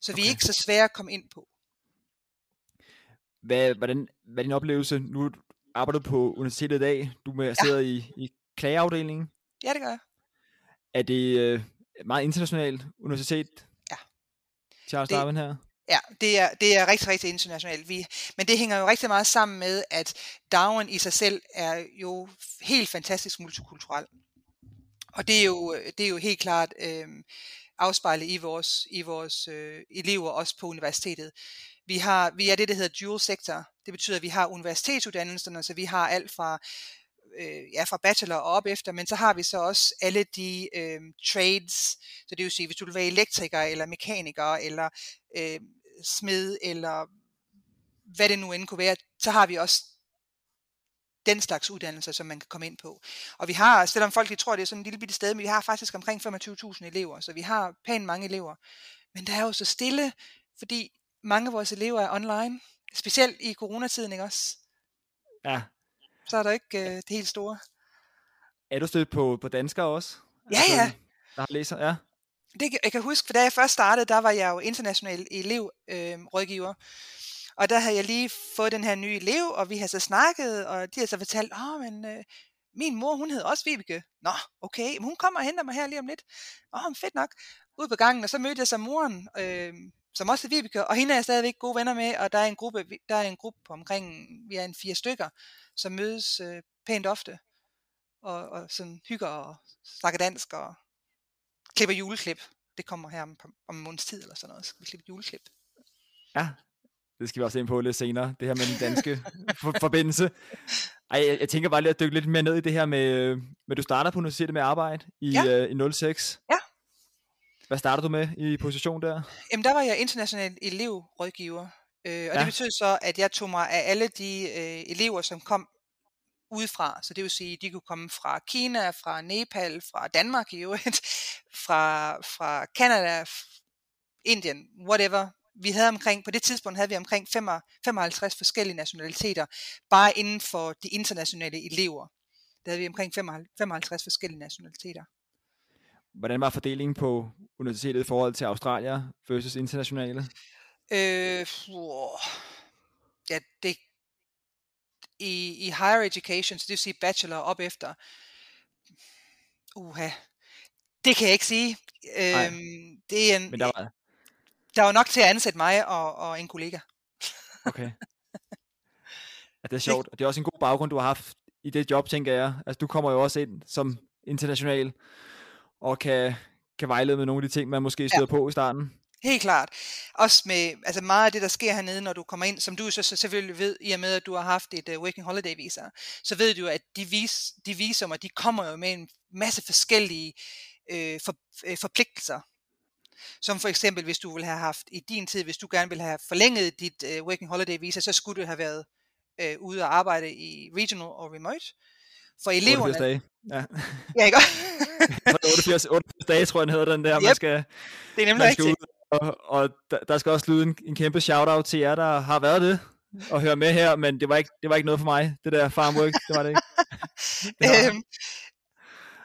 Så okay. vi er ikke så svære at komme ind på. Hvad, hvordan, hvad er din oplevelse? Nu arbejder du på universitetet i dag, du er ja. i, i klageafdelingen. Ja, det gør jeg. Er det øh, meget internationalt universitet? Ja. Charles det, Darwin her? Ja, det er, det er rigtig, rigtig internationalt. Vi, men det hænger jo rigtig meget sammen med, at Darwin i sig selv er jo helt fantastisk multikulturel. Og det er jo, det er jo helt klart øh, afspejlet i vores, i vores øh, elever, også på universitetet. Vi, har, vi er det, der hedder dual sector. Det betyder, at vi har universitetsuddannelserne, så vi har alt fra øh, ja, fra bachelor og op efter, men så har vi så også alle de øh, trades, så det vil sige, hvis du vil være elektriker eller mekaniker eller øh, smed eller hvad det nu end kunne være, så har vi også den slags uddannelser, som man kan komme ind på. Og vi har, selvom folk de tror, det er sådan en lille bitte sted, men vi har faktisk omkring 25.000 elever, så vi har pænt mange elever. Men der er jo så stille, fordi mange af vores elever er online, specielt i coronatiden, ikke også? Ja, så er der ikke øh, det helt store. Er du stødt på, på danskere også? Ja, altså, ja. Der har læser, ja. Det, jeg kan huske, for da jeg først startede, der var jeg jo international elevrådgiver. Øh, og der havde jeg lige fået den her nye elev, og vi har så snakket, og de har så fortalt, åh, men øh, min mor, hun hed også Vibeke. Nå, okay, men hun kommer og henter mig her lige om lidt. Åh, fedt nok. Ude på gangen, og så mødte jeg så moren, øh, som også er Vibeke, og hende er jeg stadigvæk gode venner med, og der er en gruppe, der er en gruppe på omkring, vi er en fire stykker, som mødes øh, pænt ofte, og, og sådan hygger og snakker dansk, og klipper juleklip. Det kommer her om, om en måneds tid eller sådan noget, skal vi klippe juleklip. Ja, det skal vi også ind på lidt senere, det her med den danske for, forbindelse. Ej, jeg, jeg tænker bare lige at dykke lidt mere ned i det her med, med du starter på universitetet med arbejde i, ja. øh, i 06. Ja. Hvad startede du med i position der? Jamen der var jeg international elevrådgiver, øh, og ja. det betød så, at jeg tog mig af alle de øh, elever, som kom udefra. Så det vil sige, at de kunne komme fra Kina, fra Nepal, fra Danmark i øvrigt, fra, fra Canada, Indien, whatever. Vi havde omkring, på det tidspunkt havde vi omkring 55 forskellige nationaliteter, bare inden for de internationale elever. Der havde vi omkring 55 forskellige nationaliteter. Hvordan var fordelingen på universitetet i forhold til Australier versus internationale? Øh, wow. Ja, det, i, i higher education, så det vil sige bachelor op efter, uha, det kan jeg ikke sige. Øhm, det er en, Men der var... der var nok til at ansætte mig og, og en kollega. Okay. Ja, det er sjovt. Det er også en god baggrund, du har haft i det job, tænker jeg. Altså, du kommer jo også ind som international, og kan, kan vejlede med nogle af de ting, man måske støder ja. på i starten. Helt klart. Også med altså meget af det, der sker hernede, når du kommer ind, som du så, så selvfølgelig ved, i og med, at du har haft et uh, working holiday visa, så ved du, at de, vis, de visumer, de kommer jo med en masse forskellige øh, for, øh, forpligtelser. Som for eksempel, hvis du vil have haft i din tid, hvis du gerne vil have forlænget dit uh, working holiday visa, så skulle du have været øh, ude og arbejde i regional og remote. For eleverne... 88 dage. Ja. ja, ikke? 88, 88 dage, tror jeg, den hedder den der. Yep. Man skal, det er nemlig rigtigt. Ud, og, og der, der skal også lyde en, en kæmpe shout-out til jer, der har været det og høre med her, men det var ikke, det var ikke noget for mig, det der farmwork, det var det ikke. det var... øhm,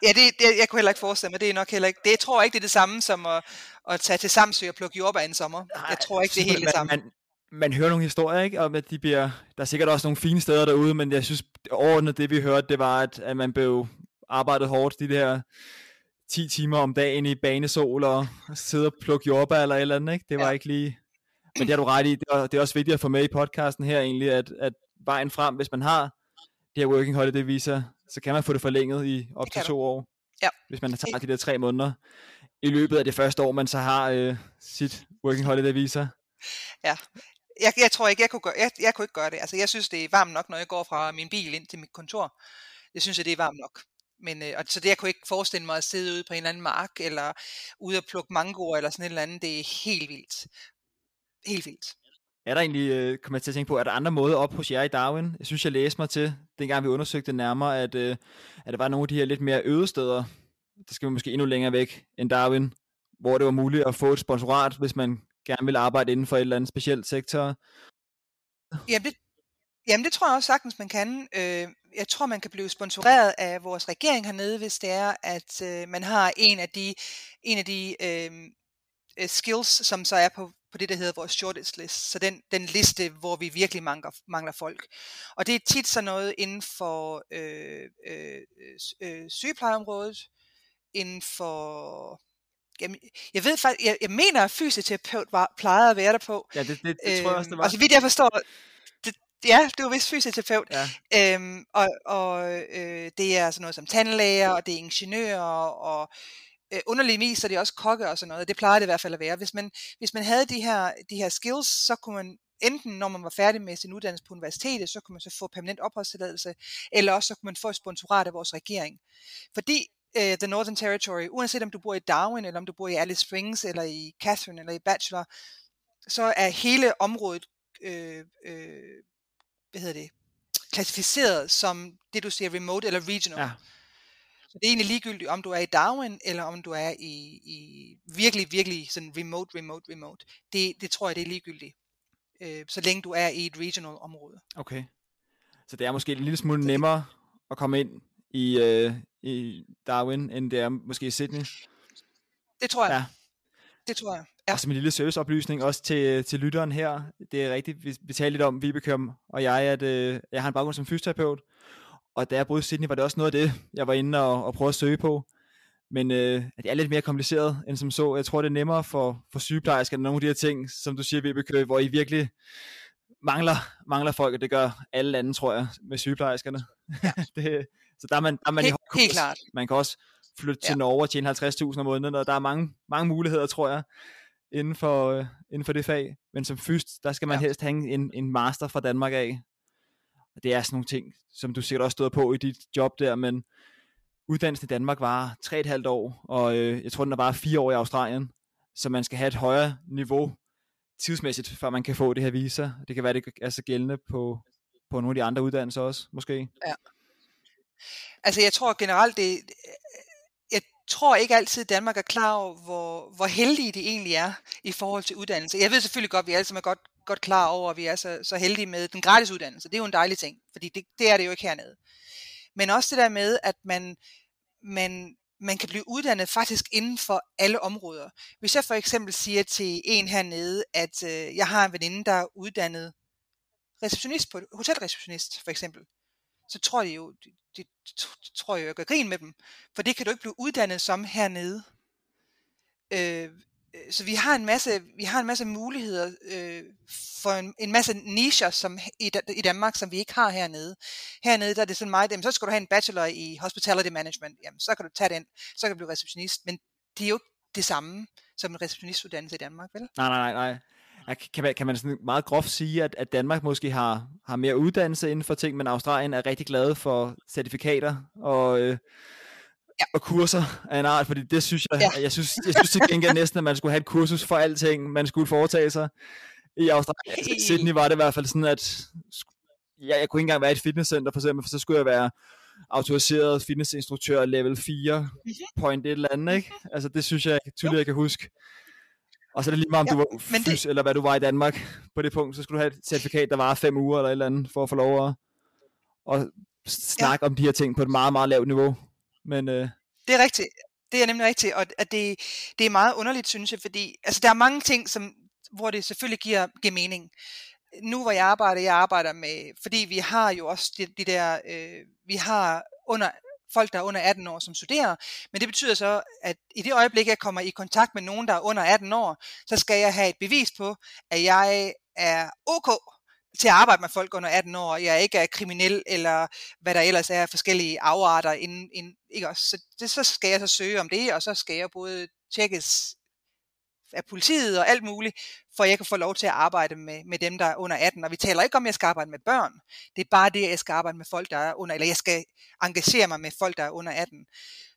ja, det, det, jeg kunne heller ikke forestille mig, det er nok heller ikke, det jeg tror ikke, det er det samme som at, at tage til Samsø og plukke jordbær en sommer. Jeg tror ikke, det er helt det samme. Man, man hører nogle historier, ikke? Om at de bliver, der er sikkert også nogle fine steder derude, men jeg synes overordnet det vi hørte, det var, at, at man blev arbejdet hårdt de der 10 timer om dagen i banesol og sidde og plukke jordbær eller et eller andet, ikke? Det var ja. ikke lige... Men det har du ret i, det er, det er også vigtigt at få med i podcasten her egentlig, at, at vejen frem, hvis man har det her working holiday visa, så kan man få det forlænget i op til to du. år. Ja. Hvis man tager de der tre måneder i løbet af det første år, man så har øh, sit working holiday visa. Ja, jeg, jeg tror ikke, jeg kunne, gøre, jeg, jeg kunne ikke gøre det. Altså, jeg synes, det er varmt nok, når jeg går fra min bil ind til mit kontor. Jeg synes, at det er varmt nok. Men, øh, og så det, jeg kunne ikke forestille mig at sidde ude på en eller anden mark, eller ude og plukke mangoer, eller sådan et eller andet. Det er helt vildt. Helt vildt. Er der egentlig, øh, kommer jeg til at tænke på, er der andre måder op hos jer i Darwin? Jeg synes, jeg læste mig til, dengang vi undersøgte det nærmere, at, øh, at der var nogle af de her lidt mere øde steder, der skal vi måske endnu længere væk end Darwin, hvor det var muligt at få et sponsorat, hvis man gerne vil arbejde inden for et eller andet specielt sektor? Jamen det, jamen det tror jeg også sagtens, man kan. Øh, jeg tror, man kan blive sponsoreret af vores regering hernede, hvis det er, at øh, man har en af de, en af de øh, øh skills, som så er på, på det, der hedder vores shortlist list. Så den, den liste, hvor vi virkelig mangler, mangler folk. Og det er tit sådan noget inden for øh, øh, øh, sygeplejeområdet, inden for jeg ved faktisk, jeg, jeg mener, at fysioterapeut var, plejede at være der på. Ja, det, det, det tror jeg også, det var. Og så vidt jeg forstår, ja, det var vist fysioterapeut. Ja. Øhm, og og øh, det er sådan noget som tandlæger, og det er ingeniører, og øh, underligvis er det også kokke og sådan noget. Det plejer det i hvert fald at være. Hvis man, hvis man havde de her, de her skills, så kunne man enten når man var færdig med sin uddannelse på universitetet, så kunne man så få permanent opholdstilladelse, eller også så kunne man få et sponsorat af vores regering. Fordi uh, The Northern Territory, uanset om du bor i Darwin, eller om du bor i Alice Springs, eller i Catherine, eller i Bachelor, så er hele området, øh, øh, hvad hedder det, klassificeret som det, du siger remote eller regional. Ja. Så det er egentlig ligegyldigt, om du er i Darwin, eller om du er i, i virkelig, virkelig sådan remote, remote, remote. Det, det tror jeg, det er ligegyldigt. Øh, så længe du er i et regional område. Okay. Så det er måske en lille smule nemmere at komme ind i, øh, i Darwin, end det er måske i Sydney. Det tror jeg. Ja. Det tror jeg. Ja. Og som en lille serviceoplysning også til, til lytteren her. Det er rigtigt, vi, vi talte lidt om, Vibeke og jeg, at øh, jeg har en baggrund som fysioterapeut. Og da jeg boede i Sydney, var det også noget af det, jeg var inde og, og prøve at søge på. Men øh, det er lidt mere kompliceret end som så. Jeg tror, det er nemmere for, for sygeplejersker, nogle af de her ting, som du siger, Vibeke, hvor I virkelig mangler, mangler folk, og det gør alle andre, tror jeg, med sygeplejerskerne. Ja. det, så der er man, der er man helt, i høj helt klart. Man kan også flytte til ja. Norge og tjene 50.000 om måneden, og der er mange, mange muligheder, tror jeg, inden for, øh, inden for det fag. Men som fyst, der skal man ja. helst have en, en master fra Danmark af. Og det er sådan nogle ting, som du sikkert også stod på i dit job der, men uddannelsen i Danmark var 3,5 år, og øh, jeg tror, den er bare 4 år i Australien. Så man skal have et højere niveau tidsmæssigt, før man kan få det her visa. Det kan være, det er så gældende på, på nogle af de andre uddannelser også, måske. Ja. Altså jeg tror generelt, det, tror ikke altid, at Danmark er klar over, hvor, hvor heldige det egentlig er i forhold til uddannelse. Jeg ved selvfølgelig godt, at vi alle sammen er godt, godt klar over, at vi er så, så heldige med den gratis uddannelse. Det er jo en dejlig ting, fordi det, det er det jo ikke hernede. Men også det der med, at man, man, man kan blive uddannet faktisk inden for alle områder. Hvis jeg for eksempel siger til en hernede, at øh, jeg har en veninde, der er uddannet receptionist på hotelreceptionist for eksempel, så tror de jo, de, de, de tror jo, jeg gør grin med dem, for det kan du ikke blive uddannet som hernede. Øh, øh så vi har en masse, vi har en masse muligheder øh, for en, en masse nicher som i, i Danmark, som vi ikke har hernede. Hernede der er det sådan meget, jamen, så skal du have en bachelor i hospitality management, jamen, så kan du tage den, så kan du blive receptionist, men det er jo ikke det samme som en receptionistuddannelse i Danmark, vel? Nej, nej, nej. Kan man, kan man sådan meget groft sige, at, at Danmark måske har, har mere uddannelse inden for ting, men Australien er rigtig glad for certifikater og, øh, ja. og kurser af en art, fordi det synes jeg, ja. jeg synes, jeg synes til gengæld næsten, at man skulle have et kursus for alting, man skulle foretage sig. I Australien, I Sydney var det i hvert fald sådan, at ja, jeg kunne ikke engang være i et fitnesscenter for eksempel, for så skulle jeg være autoriseret fitnessinstruktør level 4, mhm. point et eller andet, ikke? Altså det synes jeg tydeligt, jeg kan huske. Og så er det lige meget, om ja, du var fys, det... eller hvad du var i Danmark på det punkt, så skulle du have et certifikat, der var fem uger eller et eller andet, for at få lov at, at snakke ja. om de her ting på et meget, meget lavt niveau. Men, øh... Det er rigtigt. Det er nemlig rigtigt, og at det, det er meget underligt, synes jeg, fordi altså, der er mange ting, som, hvor det selvfølgelig giver, giver mening. Nu hvor jeg arbejder, jeg arbejder med, fordi vi har jo også de, de der, øh, vi har under folk, der er under 18 år, som studerer. Men det betyder så, at i det øjeblik, jeg kommer i kontakt med nogen, der er under 18 år, så skal jeg have et bevis på, at jeg er ok til at arbejde med folk under 18 år, jeg ikke er kriminel, eller hvad der ellers er forskellige afarter. Inden, inden, ikke også? Så, det, så skal jeg så søge om det, og så skal jeg både tjekkes af politiet og alt muligt, for jeg kan få lov til at arbejde med, med dem, der er under 18. Og vi taler ikke om, at jeg skal arbejde med børn. Det er bare det, at jeg skal arbejde med folk, der er under, eller jeg skal engagere mig med folk, der er under 18.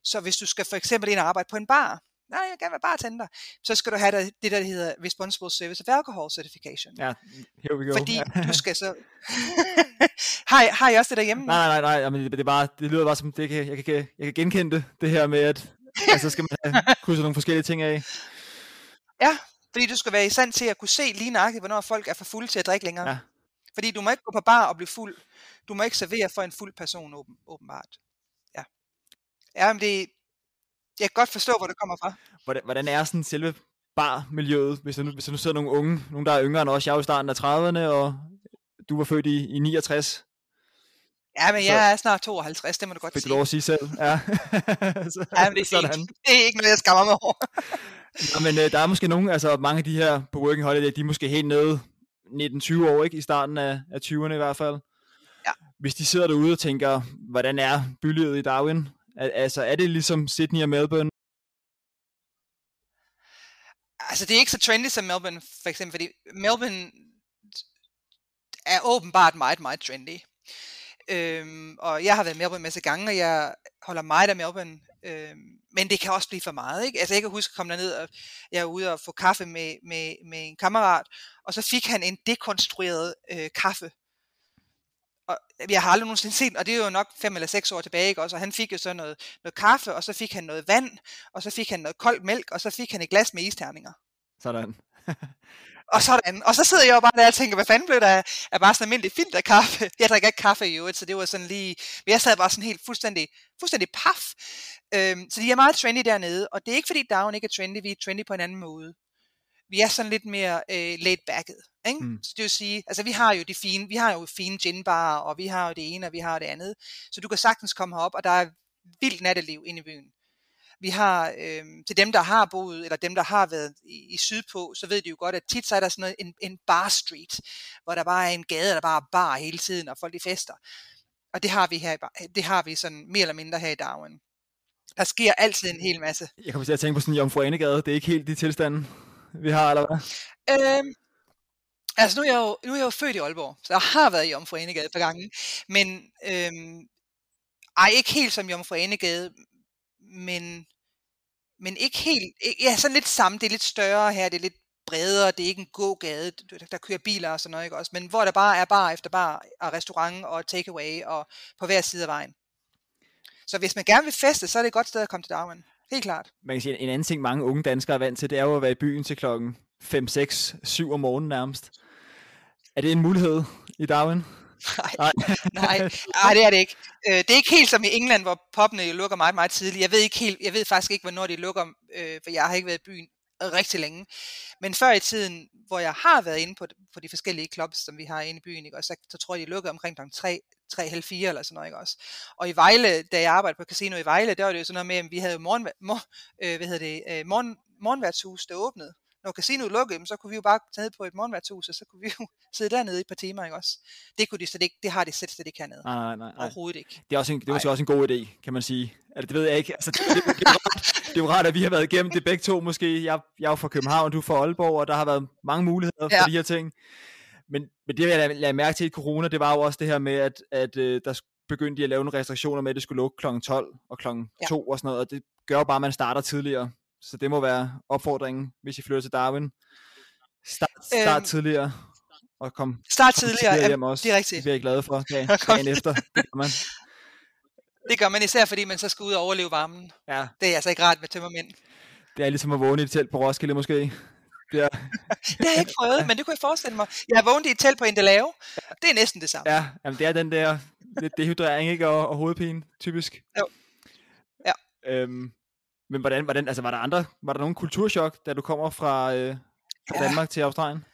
Så hvis du skal for eksempel ind og arbejde på en bar, nej, jeg vil gerne være bartender, så skal du have det, der hedder Responsible Service of Alcohol Certification. Ja, here we go. Fordi du skal så... har, I, har I også det derhjemme? Nej, nej, nej, nej men det, det, er bare, det lyder bare som, det kan, jeg, kan, jeg kan genkende det, det her med, at altså, skal man have krydset nogle forskellige ting af. Ja, fordi du skal være i stand til at kunne se lige nøjagtigt, hvornår folk er for fulde til at drikke længere. Ja. Fordi du må ikke gå på bar og blive fuld. Du må ikke servere for en fuld person, åben, åbenbart. Ja. Ja, men det, jeg kan godt forstå, hvor det kommer fra. Hvordan, hvordan er sådan selve barmiljøet, hvis der, nu, hvis der nu sidder nogle unge, nogle der er yngre end os, jeg er jo i starten af 30'erne, og du var født i, i 69. Ja, men jeg er snart 52, det må du godt sige. Fik du lov at sige selv, ja. så, ja, men det er, sådan. Ikke, det er ikke noget, jeg skammer mig over. ja, men øh, der er måske nogen, altså mange af de her på Working Holiday, de er måske helt nede 19-20 år, ikke? I starten af, af 20'erne i hvert fald. Ja. Hvis de sidder derude og tænker, hvordan er bylivet i Darwin? Altså, er det ligesom Sydney og Melbourne? Altså, det er ikke så trendy som Melbourne, for eksempel, fordi Melbourne er åbenbart meget, meget trendy. Øhm, og jeg har været i Melbourne en masse gange, og jeg holder meget af Melbourne. Øhm, men det kan også blive for meget, ikke? Altså, jeg kan huske at komme derned, og jeg var ude og få kaffe med, med, med en kammerat, og så fik han en dekonstrueret øh, kaffe og jeg har aldrig nogensinde set, og det er jo nok fem eller seks år tilbage, ikke? Også, og han fik jo så noget, noget kaffe, og så fik han noget vand, og så fik han noget koldt mælk, og så fik han et glas med isterninger. Sådan. og sådan. Og så sidder jeg jo bare der og tænker, hvad fanden blev der af bare sådan almindelig filterkaffe? Jeg drikker ikke kaffe i øvrigt, så det var sådan lige... Men jeg sad bare sådan helt fuldstændig, fuldstændig paf. Øhm, så de er meget trendy dernede, og det er ikke fordi Down ikke er trendy, vi er trendy på en anden måde vi er sådan lidt mere øh, laid backet. Ikke? Mm. Så det vil sige, altså vi har jo de fine, vi har jo fine ginbar, og vi har jo det ene, og vi har det andet. Så du kan sagtens komme herop, og der er vildt natteliv inde i byen. Vi har, øh, til dem, der har boet, eller dem, der har været i, i sydpå, så ved de jo godt, at tit så er der sådan noget, en, en bar street, hvor der bare er en gade, der bare er bar hele tiden, og folk de fester. Og det har vi her, det har vi sådan mere eller mindre her i Darwin. Der sker altid en hel masse. Jeg kommer til at tænke på sådan en Jomfru Anegade, det er ikke helt de tilstande vi har, eller hvad? Øhm, altså nu er, jeg jo, nu er jeg jo født i Aalborg, så jeg har været i Jomfru Enegade et par gange. Men øhm, ej, ikke helt som Jomfru men, men ikke helt, ja, sådan lidt samme, det er lidt større her, det er lidt bredere, det er ikke en gågade, der kører biler og sådan noget, ikke også, men hvor der bare er bar efter bar, og restaurant og takeaway, og på hver side af vejen. Så hvis man gerne vil feste, så er det et godt sted at komme til Darwin. helt klart. Man kan sige, en anden ting, mange unge danskere er vant til, det er jo at være i byen til klokken 5, 6, 7 om morgenen nærmest. Er det en mulighed i Darwin? Nej, nej, nej, det er det ikke. Øh, det er ikke helt som i England, hvor poppene jo lukker meget, meget tidligt. Jeg ved, ikke helt, jeg ved faktisk ikke, hvornår de lukker, øh, for jeg har ikke været i byen rigtig længe. Men før i tiden, hvor jeg har været inde på, på de forskellige clubs, som vi har inde i byen, ikke? Også, så, så tror jeg, de lukkede omkring kl. 3, 3, halv 4 eller sådan noget. Ikke? Også. Og i Vejle, da jeg arbejdede på casino i Vejle, der var det jo sådan noget med, at vi havde morgen, mor, øh, hvad hedder det, øh, morgen, morgenværtshus, der åbnede når casinoet lukkede, så kunne vi jo bare tage på et morgenværtshus, og så kunne vi jo sidde dernede i et par timer, ikke også? Det, kunne de slet ikke, det har de slet, slet ikke hernede. Nej, nej, nej. Overhovedet ikke. Det er, også en, det er også en god idé, kan man sige. Altså, det ved jeg ikke. Altså, det, det, det, er rart, det er jo rart, at vi har været igennem det begge to måske. Jeg, jeg er jo fra København, du er fra Aalborg, og der har været mange muligheder for ja. de her ting. Men, men det, jeg lagde mærke til i corona, det var jo også det her med, at, at uh, der begyndte de at lave nogle restriktioner med, at det skulle lukke kl. 12 og kl. 2 ja. og sådan noget, og det gør jo bare, at man starter tidligere. Så det må være opfordringen, hvis I flytter til Darwin. Start, start øhm, tidligere. Og kom, start tidligere, kom hjem også. det er rigtigt. Det er jeg glad for dagen, dagen efter. Det gør man. Det gør man især, fordi man så skal ud og overleve varmen. Ja. Det er altså ikke rart med tømmermænd. Det er ligesom at vågne i et telt på Roskilde måske. Det, er... det har jeg ikke prøvet, men det kunne jeg forestille mig. Jeg har vågnet i et telt på Indelave. Det er næsten det samme. Ja, jamen det er den der lidt dehydrering ikke? Og, og hovedpine, typisk. Jo. Ja. Øhm, men hvordan, hvordan, altså var der andre, var der nogen kulturschok, da du kommer fra, øh, fra ja. Danmark til Australien?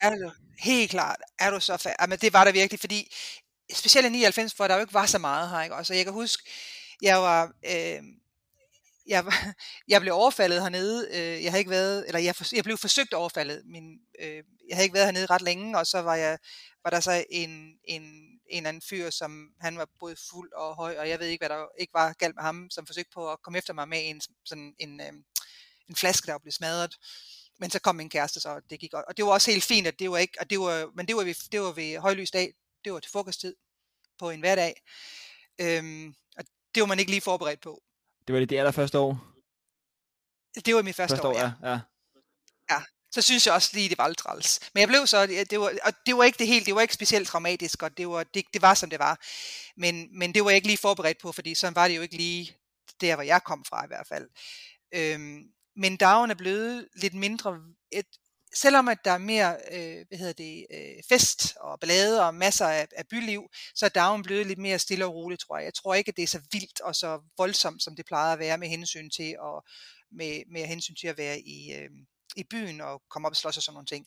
Er du, helt klart, er du så fa- Jamen, det var der virkelig, fordi specielt i 99, hvor der jo ikke var så meget her, ikke? Også, jeg kan huske, jeg var, øh, jeg, jeg blev overfaldet hernede, øh, jeg havde ikke været, eller jeg, for, jeg blev forsøgt overfaldet, min, øh, jeg havde ikke været hernede ret længe, og så var jeg, var der så en, en en anden fyr, som han var både fuld og høj, og jeg ved ikke, hvad der ikke var galt med ham, som forsøgte på at komme efter mig med en, sådan en, øh, en flaske, der blev smadret. Men så kom min kæreste, så det gik godt. Og det var også helt fint, at det var ikke, og det var, men det var, ved, det var ved højlys dag, det var til frokosttid på en hverdag. Øhm, og det var man ikke lige forberedt på. Det var det, det allerførste år? Det var mit første, første år, år, ja. ja. Ja, så synes jeg også lige, det var lidt træls. Men jeg blev så, det var, og det var ikke det helt, det var ikke specielt traumatisk, og det var, det, det var som det var. Men, men det var jeg ikke lige forberedt på, fordi sådan var det jo ikke lige der, hvor jeg kom fra i hvert fald. Øhm, men dagen er blevet lidt mindre, et, selvom at der er mere øh, hvad hedder det, øh, fest og ballade og masser af, af byliv, så er dagen blevet lidt mere stille og roligt, tror jeg. Jeg tror ikke, at det er så vildt og så voldsomt, som det plejede at være med hensyn til, og med, med hensyn til at være i, øh, i byen og komme op og slås og sådan nogle ting.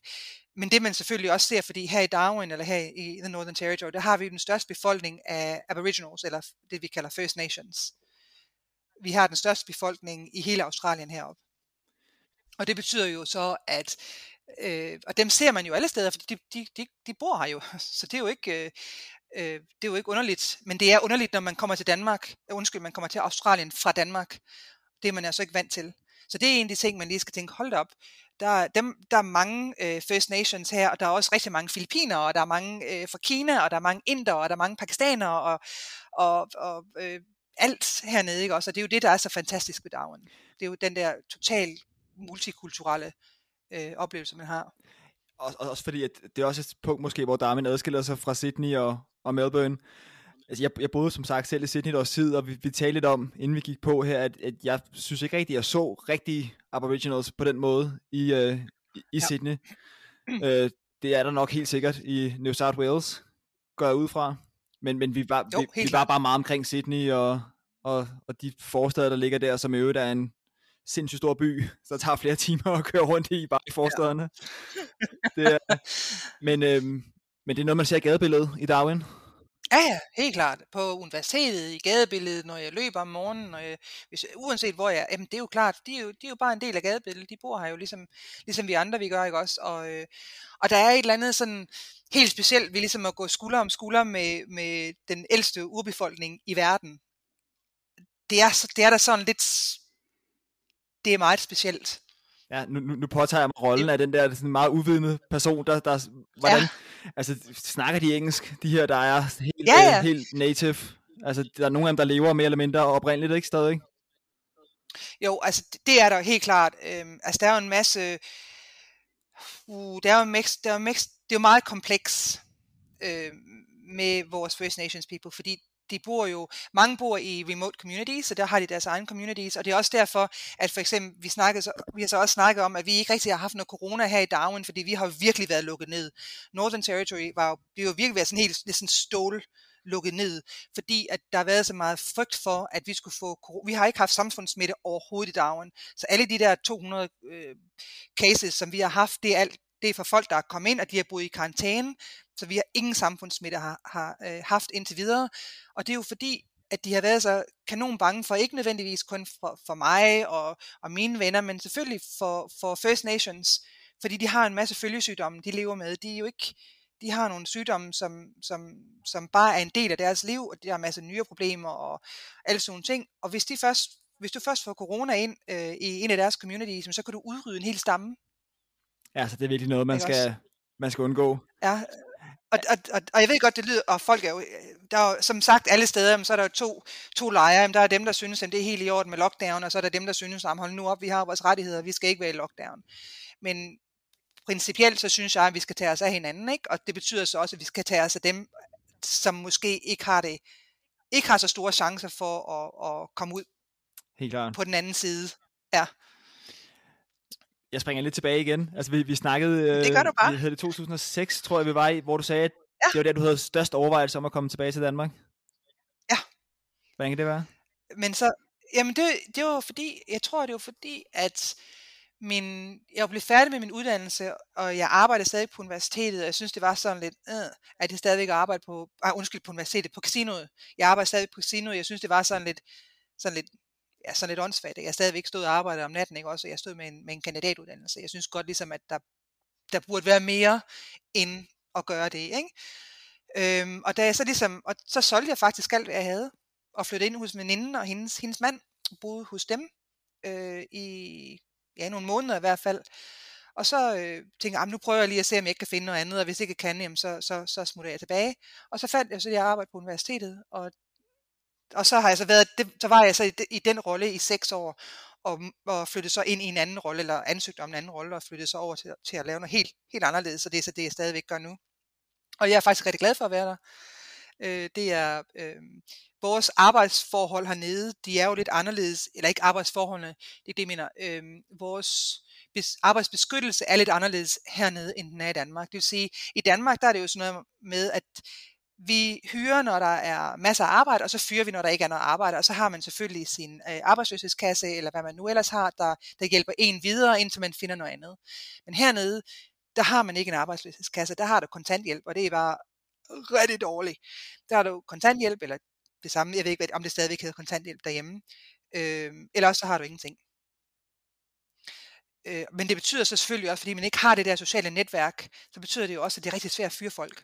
Men det man selvfølgelig også ser, fordi her i Darwin eller her i The Northern Territory, der har vi den største befolkning af Aboriginals, eller det vi kalder First Nations. Vi har den største befolkning i hele Australien heroppe. Og det betyder jo så, at øh, og dem ser man jo alle steder, for de, de, de, de bor her jo, så det er jo ikke, øh, øh, det er jo ikke underligt, men det er underligt, når man kommer til Danmark, undskyld, man kommer til Australien fra Danmark, det er man altså ikke vant til. Så det er en af de ting, man lige skal tænke, hold op, der, dem, der er mange øh, First Nations her, og der er også rigtig mange filipiner, og der er mange øh, fra Kina, og der er mange inder, og der er mange pakistanere, og, og, og øh, alt hernede, ikke også? Og det er jo det, der er så fantastisk ved Darwin. Det er jo den der total multikulturelle øh, oplevelse, man har. Og, også fordi, at det er også et punkt måske, hvor Darwin adskiller sig fra Sydney og, og Melbourne, Altså, jeg, jeg boede som sagt selv i Sydney et års tid, og vi, vi talte lidt om, inden vi gik på her, at, at jeg synes ikke rigtigt, at jeg så rigtig Aboriginals på den måde i, uh, i, i ja. Sydney. Uh, det er der nok helt sikkert i New South Wales, går jeg ud fra. Men, men vi, var, jo, vi, vi var bare meget omkring Sydney og, og, og de forsteder, der ligger der, som i øvrigt er en sindssygt stor by, så tager flere timer at køre rundt i, bare i forstederne. Ja. det er, men, øhm, men det er noget, man ser i gadebilledet i Darwin. Ja, ja, helt klart. På universitetet, i gadebilledet, når jeg løber om morgenen, når jeg, hvis, uanset hvor jeg er, jamen det er jo klart, de er jo, de er jo bare en del af gadebilledet. De bor her jo ligesom, ligesom vi andre, vi gør, ikke også? Og, øh, og der er et eller andet sådan helt specielt ved ligesom at gå skulder om skulder med, med den ældste urbefolkning i verden. Det er, det er der sådan lidt, det er meget specielt. Ja, nu, nu, nu påtager jeg mig rollen af den der sådan meget uvidende person, der, der hvordan, ja. altså snakker de engelsk, de her, der er helt, ja, ja. Øh, helt native, altså der er nogle af dem, der lever mere eller mindre oprindeligt, ikke stadig? Jo, altså det er der helt klart, øhm, altså der er jo en masse, uh, der er jo mix, der er mix, det er jo meget kompleks øh, med vores First Nations people, fordi de bor jo, mange bor i remote communities, så der har de deres egen communities, og det er også derfor, at for eksempel, vi, snakkede, vi har så også snakket om, at vi ikke rigtig har haft noget corona her i Darwin, fordi vi har virkelig været lukket ned. Northern Territory var jo, det jo virkelig været sådan helt sådan stål lukket ned, fordi at der har været så meget frygt for, at vi skulle få, vi har ikke haft samfundssmitte overhovedet i Darwin, så alle de der 200 øh, cases, som vi har haft, det er alt, det er for folk, der er kommet ind, og de har boet i karantæne, så vi har ingen samfundssmitte har, har øh, haft indtil videre. Og det er jo fordi, at de har været så kanon bange for, ikke nødvendigvis kun for, for mig og, og mine venner, men selvfølgelig for, for First Nations, fordi de har en masse følgesygdomme, de lever med. De er jo ikke, de har nogle sygdomme, som, som, som bare er en del af deres liv, og de har en masse nye problemer og alle sådan nogle ting. Og hvis, de først, hvis du først får corona ind øh, i en af deres communities, så kan du udrydde en hel stamme. Ja, så det er virkelig noget, man, skal, man skal undgå. Ja, og, og, og, og jeg ved godt, det lyder, og folk er jo, der er jo, som sagt alle steder, så er der jo to, to lejre. Der er dem, der synes, at det er helt i orden med lockdown, og så er der dem, der synes, at hold nu op, vi har vores rettigheder, vi skal ikke være i lockdown. Men principielt så synes jeg, at vi skal tage os af hinanden, ikke? og det betyder så også, at vi skal tage os af dem, som måske ikke har det, ikke har så store chancer for at, at komme ud Helt klart. på den anden side. Ja jeg springer lidt tilbage igen. Altså, vi, vi snakkede... Det gør du bare. Vi havde det 2006, tror jeg, vi var i, hvor du sagde, at ja. det var der, du havde størst overvejelse om at komme tilbage til Danmark. Ja. Hvordan kan det være? Men så... Jamen, det, det var fordi... Jeg tror, det var fordi, at min, jeg blev færdig med min uddannelse, og jeg arbejdede stadig på universitetet, og jeg synes, det var sådan lidt, øh, at jeg stadigvæk arbejder på, ah, undskyld, på universitetet, på casinoet. Jeg arbejder stadig på casinoet, jeg synes, det var sådan lidt, sådan lidt er sådan lidt åndssvagt. Jeg stadigvæk stod og arbejdede om natten, ikke? Også, jeg stod med en, med en kandidatuddannelse. Jeg synes godt ligesom, at der, der burde være mere end at gøre det. Ikke? Øhm, og da jeg så ligesom, og så solgte jeg faktisk alt, hvad jeg havde, og flyttede ind hos veninden og hendes, hendes mand, boede hos dem øh, i ja, nogle måneder i hvert fald. Og så øh, tænkte jeg, ah, nu prøver jeg lige at se, om jeg ikke kan finde noget andet, og hvis jeg ikke kan, jamen, så, så, så smutter jeg tilbage. Og så fandt jeg så det arbejde på universitetet, og og så har jeg så været, det, så var jeg så i, i den rolle i seks år, og, og flyttede så ind i en anden rolle, eller ansøgte om en anden rolle, og flyttede så over til, til at lave noget helt, helt anderledes, så det er så det, jeg stadigvæk gør nu. Og jeg er faktisk rigtig glad for at være der. Øh, det er øh, vores arbejdsforhold hernede, de er jo lidt anderledes, eller ikke arbejdsforholdene, det er det, jeg mener. Øh, vores bes, arbejdsbeskyttelse er lidt anderledes hernede, end den er i Danmark. Det vil sige, i Danmark, der er det jo sådan noget med, at vi hyrer, når der er masser af arbejde, og så fyrer vi, når der ikke er noget arbejde, og så har man selvfølgelig sin øh, arbejdsløshedskasse, eller hvad man nu ellers har, der, der hjælper en videre, indtil man finder noget andet. Men hernede, der har man ikke en arbejdsløshedskasse, der har du kontanthjælp, og det er bare rigtig dårligt. Der har du kontanthjælp, eller det samme, jeg ved ikke, om det stadigvæk hedder kontanthjælp derhjemme, øh, eller også så har du ingenting. Øh, men det betyder så selvfølgelig også, fordi man ikke har det der sociale netværk, så betyder det jo også, at det er rigtig svært at fyre folk.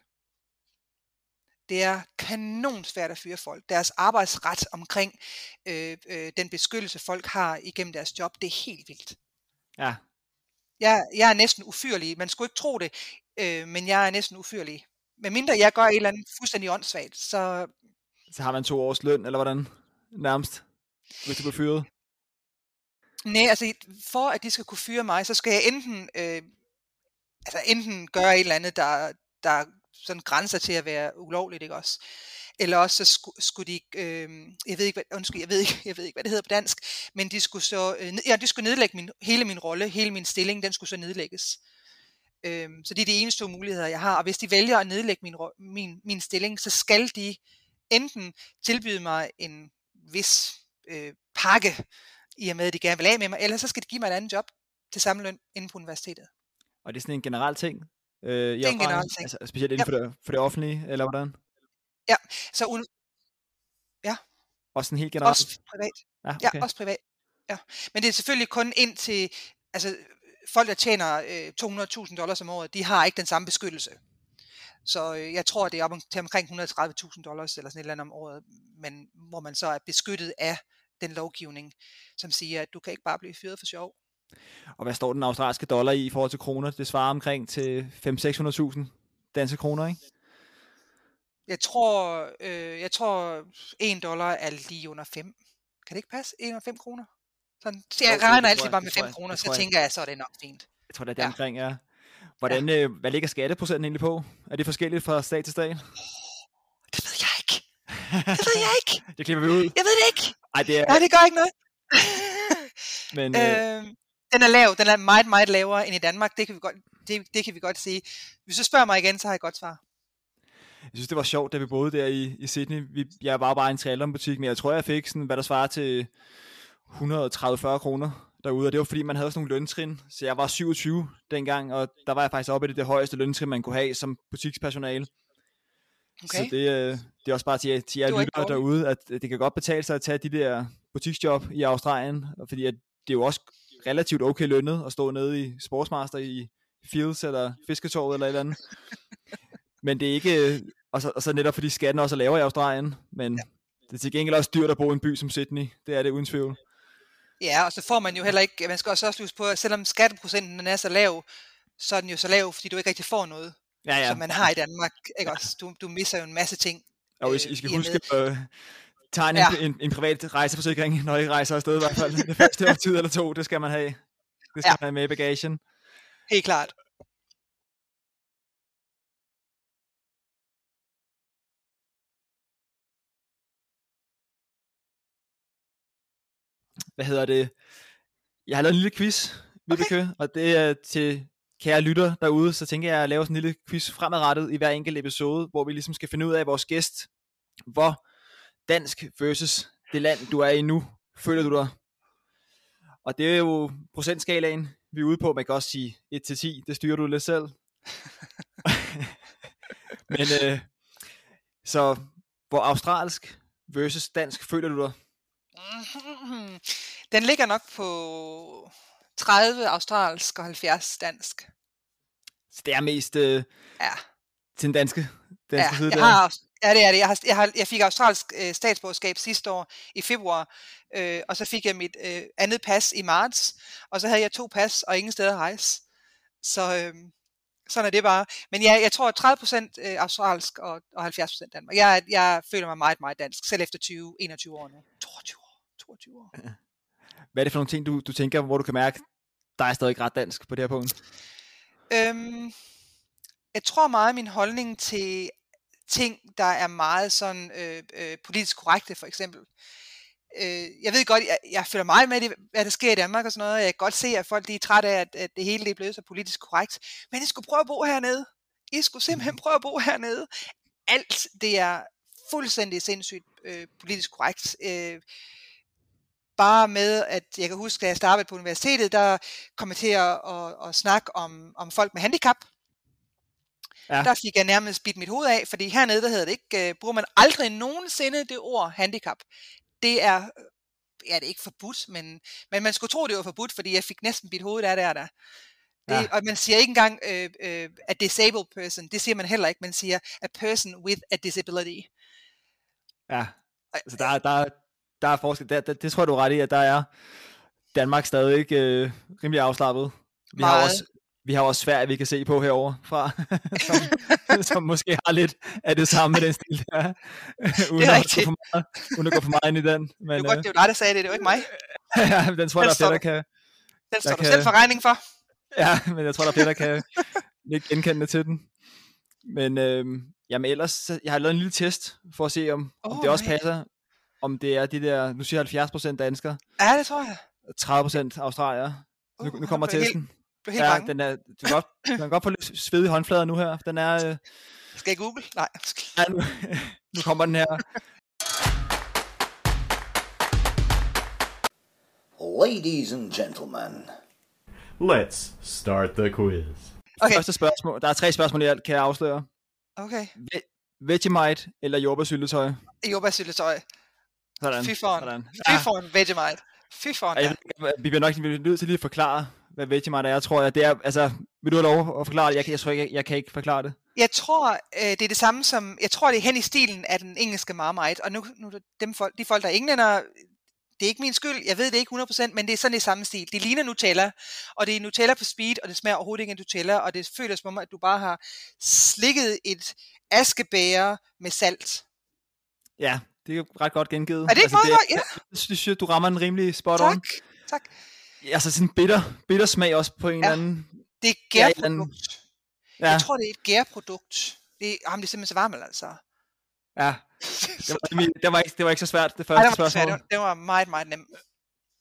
Det er kanon svært at fyre folk. Deres arbejdsret omkring øh, øh, den beskyttelse, folk har igennem deres job, det er helt vildt. Ja. Jeg, jeg er næsten ufyrlig. Man skulle ikke tro det, øh, men jeg er næsten ufyrlig. Men mindre jeg gør et eller andet fuldstændig åndssvagt, så... Så har man to års løn, eller hvordan? Nærmest, hvis du bliver fyret? Nej, altså for at de skal kunne fyre mig, så skal jeg enten, øh, altså enten gøre et eller andet, der, der sådan grænser til at være ulovligt, ikke også? Eller også så skulle, skulle de, øh, jeg ved ikke, hvad, undskyld, jeg ved ikke, jeg ved ikke, hvad det hedder på dansk, men de skulle så, øh, ja, de skulle nedlægge min, hele min rolle, hele min stilling, den skulle så nedlægges. Øh, så det er de eneste to muligheder, jeg har. Og hvis de vælger at nedlægge min, min, min stilling, så skal de enten tilbyde mig en vis øh, pakke, i og med, at de gerne vil af med mig, eller så skal de give mig et andet job til samme løn inde på universitetet. Og det er sådan en generel ting, Øh, det er en generel ting. Altså, specielt inden ja. for, det, for det offentlige, eller hvordan? Ja, så un... ja. Også sådan helt generelt? Også privat. Ja, okay. ja, også privat. Ja. Men det er selvfølgelig kun ind til, altså folk, der tjener øh, 200.000 dollars om året, de har ikke den samme beskyttelse. Så øh, jeg tror, det er op til omkring 130.000 dollars eller sådan et eller andet om året, men hvor man så er beskyttet af den lovgivning, som siger, at du kan ikke bare blive fyret for sjov. Og hvad står den australske dollar i i forhold til kroner? Det svarer omkring til 500-600.000 danske kroner, ikke? Jeg tror, øh, jeg tror 1 dollar er lige under 5. Kan det ikke passe? 1 under 5 kroner? Sådan, så jeg regner altid bare med 5 kroner, så tænker jeg, så er det nok fint. Jeg tror, det er omkring, ja. Hvordan, ja. Øh, hvad ligger skatteprocenten egentlig på? Er det forskelligt fra stat til stat? Det ved jeg ikke. Det ved jeg ikke. det klipper vi ud. Jeg ved det ikke. Ej, det er... Nej, det gør ikke noget. Men, øh, øh, den er lav. Den er meget, meget lavere end i Danmark. Det kan vi godt, det, det kan vi godt sige. Hvis du spørger mig igen, så har jeg et godt svar. Jeg synes, det var sjovt, da vi boede der i, i Sydney. Vi, jeg var bare i en butik, men jeg tror, jeg fik sådan, hvad der svarer til 130-40 kroner derude, og det var fordi, man havde sådan nogle løntrin, så jeg var 27 dengang, og der var jeg faktisk oppe i det, det højeste løntrin, man kunne have som butikspersonale. Okay. Så det, øh, det er også bare til, til jer lyttere derude, at det kan godt betale sig at tage de der butiksjob i Australien, fordi at det er jo også relativt okay lønnet at stå nede i Sportsmaster i Fields eller Fisketorvet eller et eller andet. Men det er ikke, og så, og så netop fordi skatten også er lavere i Australien, men ja. det er til gengæld også dyrt at bo i en by som Sydney, det er det uden tvivl. Ja, og så får man jo heller ikke, man skal også huske på, at selvom skatteprocenten er så lav, så er den jo så lav, fordi du ikke rigtig får noget, ja, ja. som man har i Danmark. Ikke også? Du, du misser jo en masse ting. Og I, I skal huske øh, tegne ja. en, en privat rejseforsikring, når I rejser afsted i hvert fald. Det første år tid eller to, det skal man have. Det skal ja. man have med i bagagen. Helt klart. hvad hedder det, jeg har lavet en lille quiz, Vibeke, okay. og det er til kære lytter derude, så tænker jeg at lave sådan en lille quiz fremadrettet i hver enkelt episode, hvor vi ligesom skal finde ud af vores gæst, hvor dansk versus det land, du er i nu, føler du dig. Og det er jo procentskalaen, vi er ude på. Man kan også sige 1-10, det styrer du lidt selv. Men øh, så hvor australsk versus dansk føler du dig? Den ligger nok på 30 australsk og 70 dansk. Så det er mest øh, ja. til den danske, danske ja, side jeg der? Har, ja, det er det. Jeg, har, jeg, har, jeg fik australsk øh, statsborgerskab sidste år i februar, øh, og så fik jeg mit øh, andet pas i marts, og så havde jeg to pas og ingen steder at rejse. Så øh, sådan er det bare. Men ja, jeg tror 30% øh, australsk og, og 70% Danmark. Jeg, jeg føler mig meget, meget dansk, selv efter 20, 21 år nu. 22 år. 22 år. Hvad er det for nogle ting, du, du tænker, hvor du kan mærke, der er stadig ret dansk på det her punkt? Øhm, jeg tror meget, min holdning til ting, der er meget sådan øh, øh, politisk korrekte, for eksempel. Øh, jeg ved godt, jeg, jeg føler meget med det, hvad der sker i Danmark og sådan noget. Jeg kan godt se, at folk de er trætte af, at, at det hele det er blevet så politisk korrekt. Men I skulle prøve at bo hernede. I skulle simpelthen prøve at bo hernede. Alt det er fuldstændig sindssygt øh, politisk korrekt. Øh, bare med, at jeg kan huske, da jeg startede på universitetet, der kom jeg til at, at, at snakke om, om folk med handicap. Ja. Der fik jeg nærmest bidt mit hoved af, fordi hernede, der hedder det ikke, uh, bruger man aldrig nogensinde det ord handicap. Det er, ja, det er ikke forbudt, men, men man skulle tro, det var forbudt, fordi jeg fik næsten bidt hovedet af der, der. Det, ja. Og man siger ikke engang uh, uh, a disabled person, det siger man heller ikke, man siger a person with a disability. Ja, altså der, der, der er forskel. Det, det, det tror jeg, du er ret i, at der er Danmark stadig ikke øh, rimelig afslappet. Vi har også vi har også svært, vi kan se på herover fra, som, som måske har lidt af det samme med den stil der. uden, det er at gå for meget, uden at gå for meget ind i den. Men, det var godt, det var dig, der sagde det, det var ikke mig. ja, den tror jeg, der er flere, der kan... Den står du kan, selv for regning for. Ja, men jeg tror, der er flere, der kan ikke genkende til den. Men øhm, jamen ellers, jeg har lavet en lille test for at se, om, oh, om det også passer om det er de der, nu siger 70% danskere. Ja, det tror jeg. 30% australier. Uh, nu, nu kommer testen. Helt, du er helt ja, bange. den er, du kan godt, du kan godt få lidt svedige håndflader nu her. Den er... Øh... Skal jeg google? Nej. ja, nu, nu kommer den her. Ladies and gentlemen. Let's start the quiz. Okay. Første spørgsmål. Der er tre spørgsmål i alt, kan jeg afsløre. Okay. Ve- Vegemite eller jordbærsyltetøj? Jordbærsyltetøj. Sådan. Fy for Sådan. Fy for en Vegemite. Fy for en, ja. Vi bliver nok nødt til lige at forklare, hvad Vegemite er. Jeg tror, at det er, altså, vil du have lov at forklare det? Jeg, jeg, jeg tror ikke, jeg, jeg kan ikke forklare det. Jeg tror, øh, det er det samme som, jeg tror, det er hen i stilen af den engelske Marmite, og nu, nu dem folk, de folk, der er englænder, det er ikke min skyld, jeg ved det ikke 100%, men det er sådan i samme stil. Det ligner Nutella, og det er Nutella på speed, og det smager overhovedet ikke af Nutella, og det føles som om, at du bare har slikket et askebæger med salt. Ja, det er ret godt gengivet. Er det ikke altså, det er, ja. Jeg synes, du rammer en rimelig spot tak, on. Tak, Altså sådan bitter, bitter smag også på en ja. eller anden... Det er et gærprodukt. Ja. Jeg tror, det er et gærprodukt. Det, jamen, det er simpelthen så varmt, altså. Ja, det, var, det, var ikke, det var ikke så svært, det første Ej, det var spørgsmål. Svært. Det var meget, meget nemt.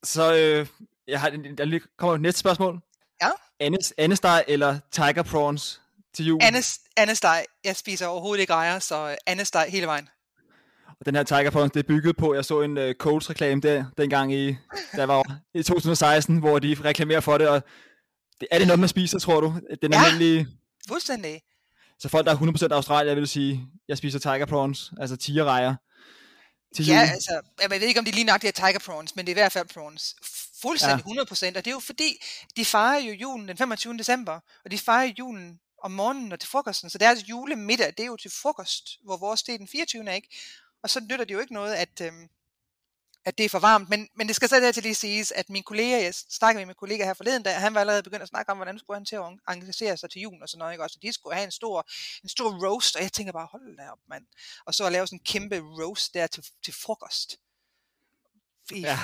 Så øh, jeg har, der kommer et næste spørgsmål. Ja. Andes, andesteg eller tiger prawns til jul? Andes, andesteg. Jeg spiser overhovedet ikke rejer, så andesteg hele vejen. Og den her tiger prawns, det er bygget på, jeg så en uh, Coles reklame der, dengang i, der var i 2016, hvor de reklamerer for det, og det, er det noget, man spiser, tror du? Den Ja. almindelige... Fuldstændig. Så folk, der er 100% Australier, vil sige, jeg spiser tiger prawns, altså tigerrejer. Til Ja, altså, jeg ved ikke, om det lige nok, det er tiger prawns, men det er i hvert fald prawns. Fuldstændig Ja. 100 procent, og det er jo fordi, de fejrer jo julen den 25. december, og de fejrer julen om morgenen og til frokosten, så deres julemiddag, det er jo til frokost, hvor vores det er den 24. ikke? Og så nytter det jo ikke noget, at, øhm, at det er for varmt, men, men det skal så dertil lige siges, at min kollega, jeg snakkede med min kollega her forleden dag, han var allerede begyndt at snakke om, hvordan skulle han til at engagere sig til julen og sådan noget, ikke? Også, de skulle have en stor, en stor roast, og jeg tænker bare, hold da op, mand. Og så at lave sådan en kæmpe roast der til, til frokost. I, Ja.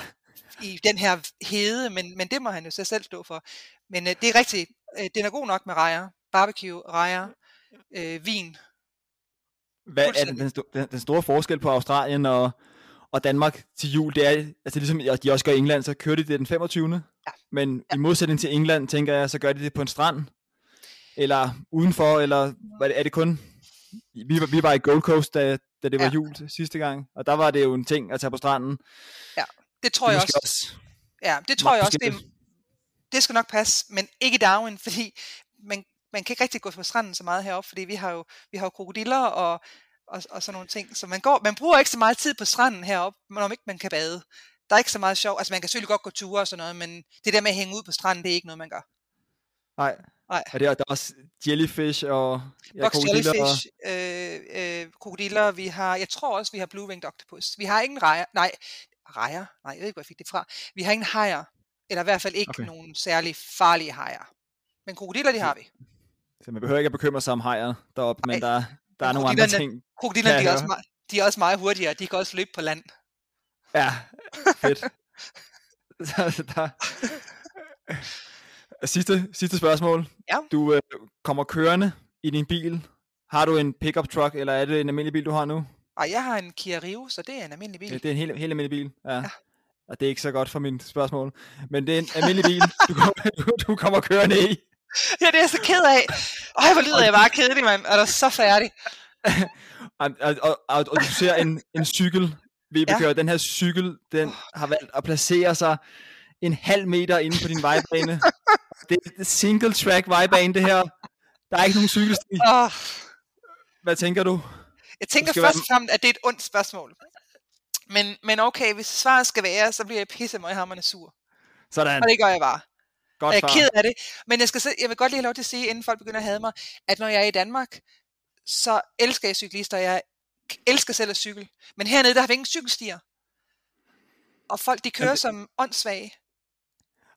i den her hede, men, men det må han jo så selv stå for. Men øh, det er rigtigt, øh, den er god nok med rejer, barbecue, rejer, øh, vin. Hvad er den, den, den, store forskel på Australien og, og Danmark til jul? Det er, altså ligesom de også gør i England, så kører de det den 25. Ja. Men i modsætning til England, tænker jeg, så gør de det på en strand. Eller udenfor, eller hvad er det, kun... Vi var, vi var i Gold Coast, da, da det var Ja. jul sidste gang, og der var det jo en ting at tage på stranden. Det tror Det jeg også. også Ja, det tror jeg også, det, det skal nok passe, men ikke i Darwin, fordi man, man kan ikke rigtig gå på stranden så meget heroppe, fordi vi har jo, vi har jo krokodiller og, og, og sådan nogle ting. Så man, går, man bruger ikke så meget tid på stranden heroppe, om ikke man kan bade. Der er ikke så meget sjov. Altså man kan selvfølgelig godt gå ture og sådan noget, men det der med at hænge ud på stranden, det er ikke noget, man gør. Nej. Nej. Og det er, der er også jellyfish og ja, Box krokodiller jellyfish, øh, øh, krokodiller, vi har, jeg tror også, vi har blue winged octopus. Vi har ingen rejer, nej, rejer, nej, jeg ved ikke, hvor jeg fik det fra. Vi har ingen hajer, eller i hvert fald ikke okay. nogen særlig farlige hajer. Men krokodiller, de har vi. Så man behøver ikke at bekymre sig om hajer deroppe, men der, der er nogle andre ting. Krokodillerne, de er, også meget, de er også meget hurtigere, de kan også løbe på land. Ja, fedt. Så der... sidste, sidste spørgsmål. Ja. Du øh, kommer kørende i din bil. Har du en pickup truck, eller er det en almindelig bil, du har nu? Og jeg har en Kia Rio, så det er en almindelig bil. Ja, det er en helt, helt almindelig bil. Ja. Ja. Og det er ikke så godt for min spørgsmål. Men det er en almindelig bil, du kommer, du, du kommer kørende i. Ja, det er jeg så ked af. Øj, hvor lyder jeg bare kedelig, mand. Er du så færdig? Og, og, og, og, og du ser en, en cykel, Vibeke, Ja. den her cykel, den har valgt at placere sig en halv meter inde på din vejbane. det er et single track vejbane, det her. Der er ikke nogen cykelsti. Oh, Hvad tænker du? jeg tænker først og fremmest, at det er et ondt spørgsmål. Men, men okay, hvis svaret skal være, så bliver jeg pisse hammerende sur. Sådan. Og det gør jeg bare. Og Godt jeg er ked af det. Men jeg, skal, jeg vil godt lige have lov til at sige, inden folk begynder at hade mig, at når jeg er i Danmark, så elsker jeg cyklister. Jeg elsker selv at cykle. Men hernede, der har vi ingen cykelstier. Og folk, de kører det- som åndssvage.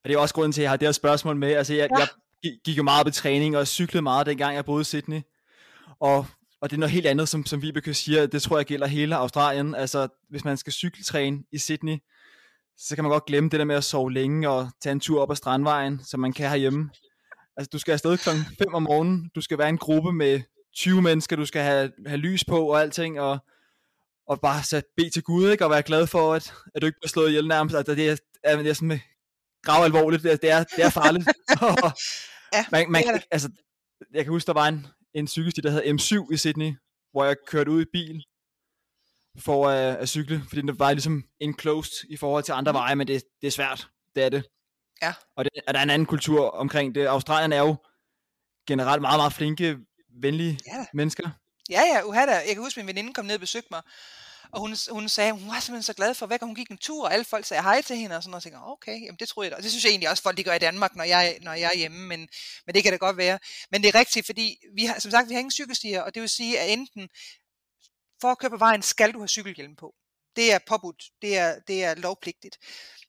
Og det er også grunden til, at jeg har det her spørgsmål med. Altså, jeg, Ja. jeg gi- gik jo meget i træning og cyklede meget, dengang jeg boede i Sydney. Og, og det er noget helt andet, som, som Vibeke siger. Det tror jeg gælder hele Australien. Altså, hvis man skal cykeltræne i Sydney, så kan man godt glemme det der med at sove længe og tage en tur op ad Strandvejen, som man kan herhjemme. Altså, du skal afsted klokken 5 om morgenen. Du skal være en gruppe med 20 mennesker. Du skal have, have lys på og alting. Og, og bare så bede til Gud, ikke? Og være glad for, at, at du ikke bliver slået ihjel nærmest. Altså, det er, er, det er sådan med grav alvorligt. Det er, det er, det er farligt. Ja, man, man det altså, jeg kan huske, der var en, en cykelsti, der hed M7 i Sydney, hvor jeg kørte ud i bil for at, at cykle, fordi det var ligesom enclosed i forhold til andre Mhm. veje, men det, det er svært. Det er det. Ja. Og, det, og der er en anden kultur omkring det. Australien er jo generelt meget, meget flinke, venlige Ja mennesker. Ja, ja, uha da. Jeg kan huske, min veninde kom ned og besøgte mig, og hun, hun sagde, hun var simpelthen så glad for, at hun gik en tur, og alle folk sagde hej til hende, og sådan noget, og jeg tænkte, okay, jamen det tror jeg da. Og det synes jeg egentlig også, folk de gør i Danmark, når jeg, når jeg er hjemme, men, men det kan det godt være. Men det er rigtigt, fordi vi har, som sagt, vi har ingen cykelstier, og det vil sige, at enten for at køre på vejen, skal du have cykelhjelm på. Det er påbudt, det er, det er lovpligtigt.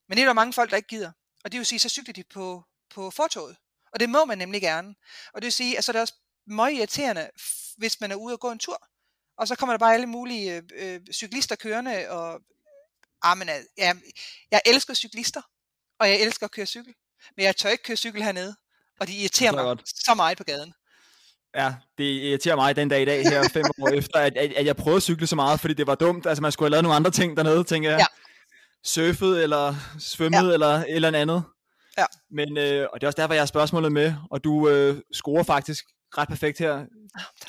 Men det er der mange folk, der ikke gider. Og det vil sige, så cykler de på, på fortoget. Og det må man nemlig gerne. Og det vil sige, at så er det også meget irriterende, hvis man er ude og gå en tur. Og så kommer der bare alle mulige øh, øh, cyklister kørende, og ah, men, øh, ja, jeg elsker cyklister, og jeg elsker at køre cykel. Men jeg tør ikke køre cykel hernede, og de irriterer mig godt. så meget på gaden. Ja, det irriterer mig den dag i dag her, fem år efter, at, at, at jeg prøvede at cykle så meget, fordi det var dumt. Altså, man skulle have lavet nogle andre ting dernede, tænker jeg. Ja. Surfet, eller svømmet, ja. eller et eller andet. Ja. Men, øh, og det er også derfor, jeg har spørgsmålet med, og du øh, scorer faktisk ret perfekt her.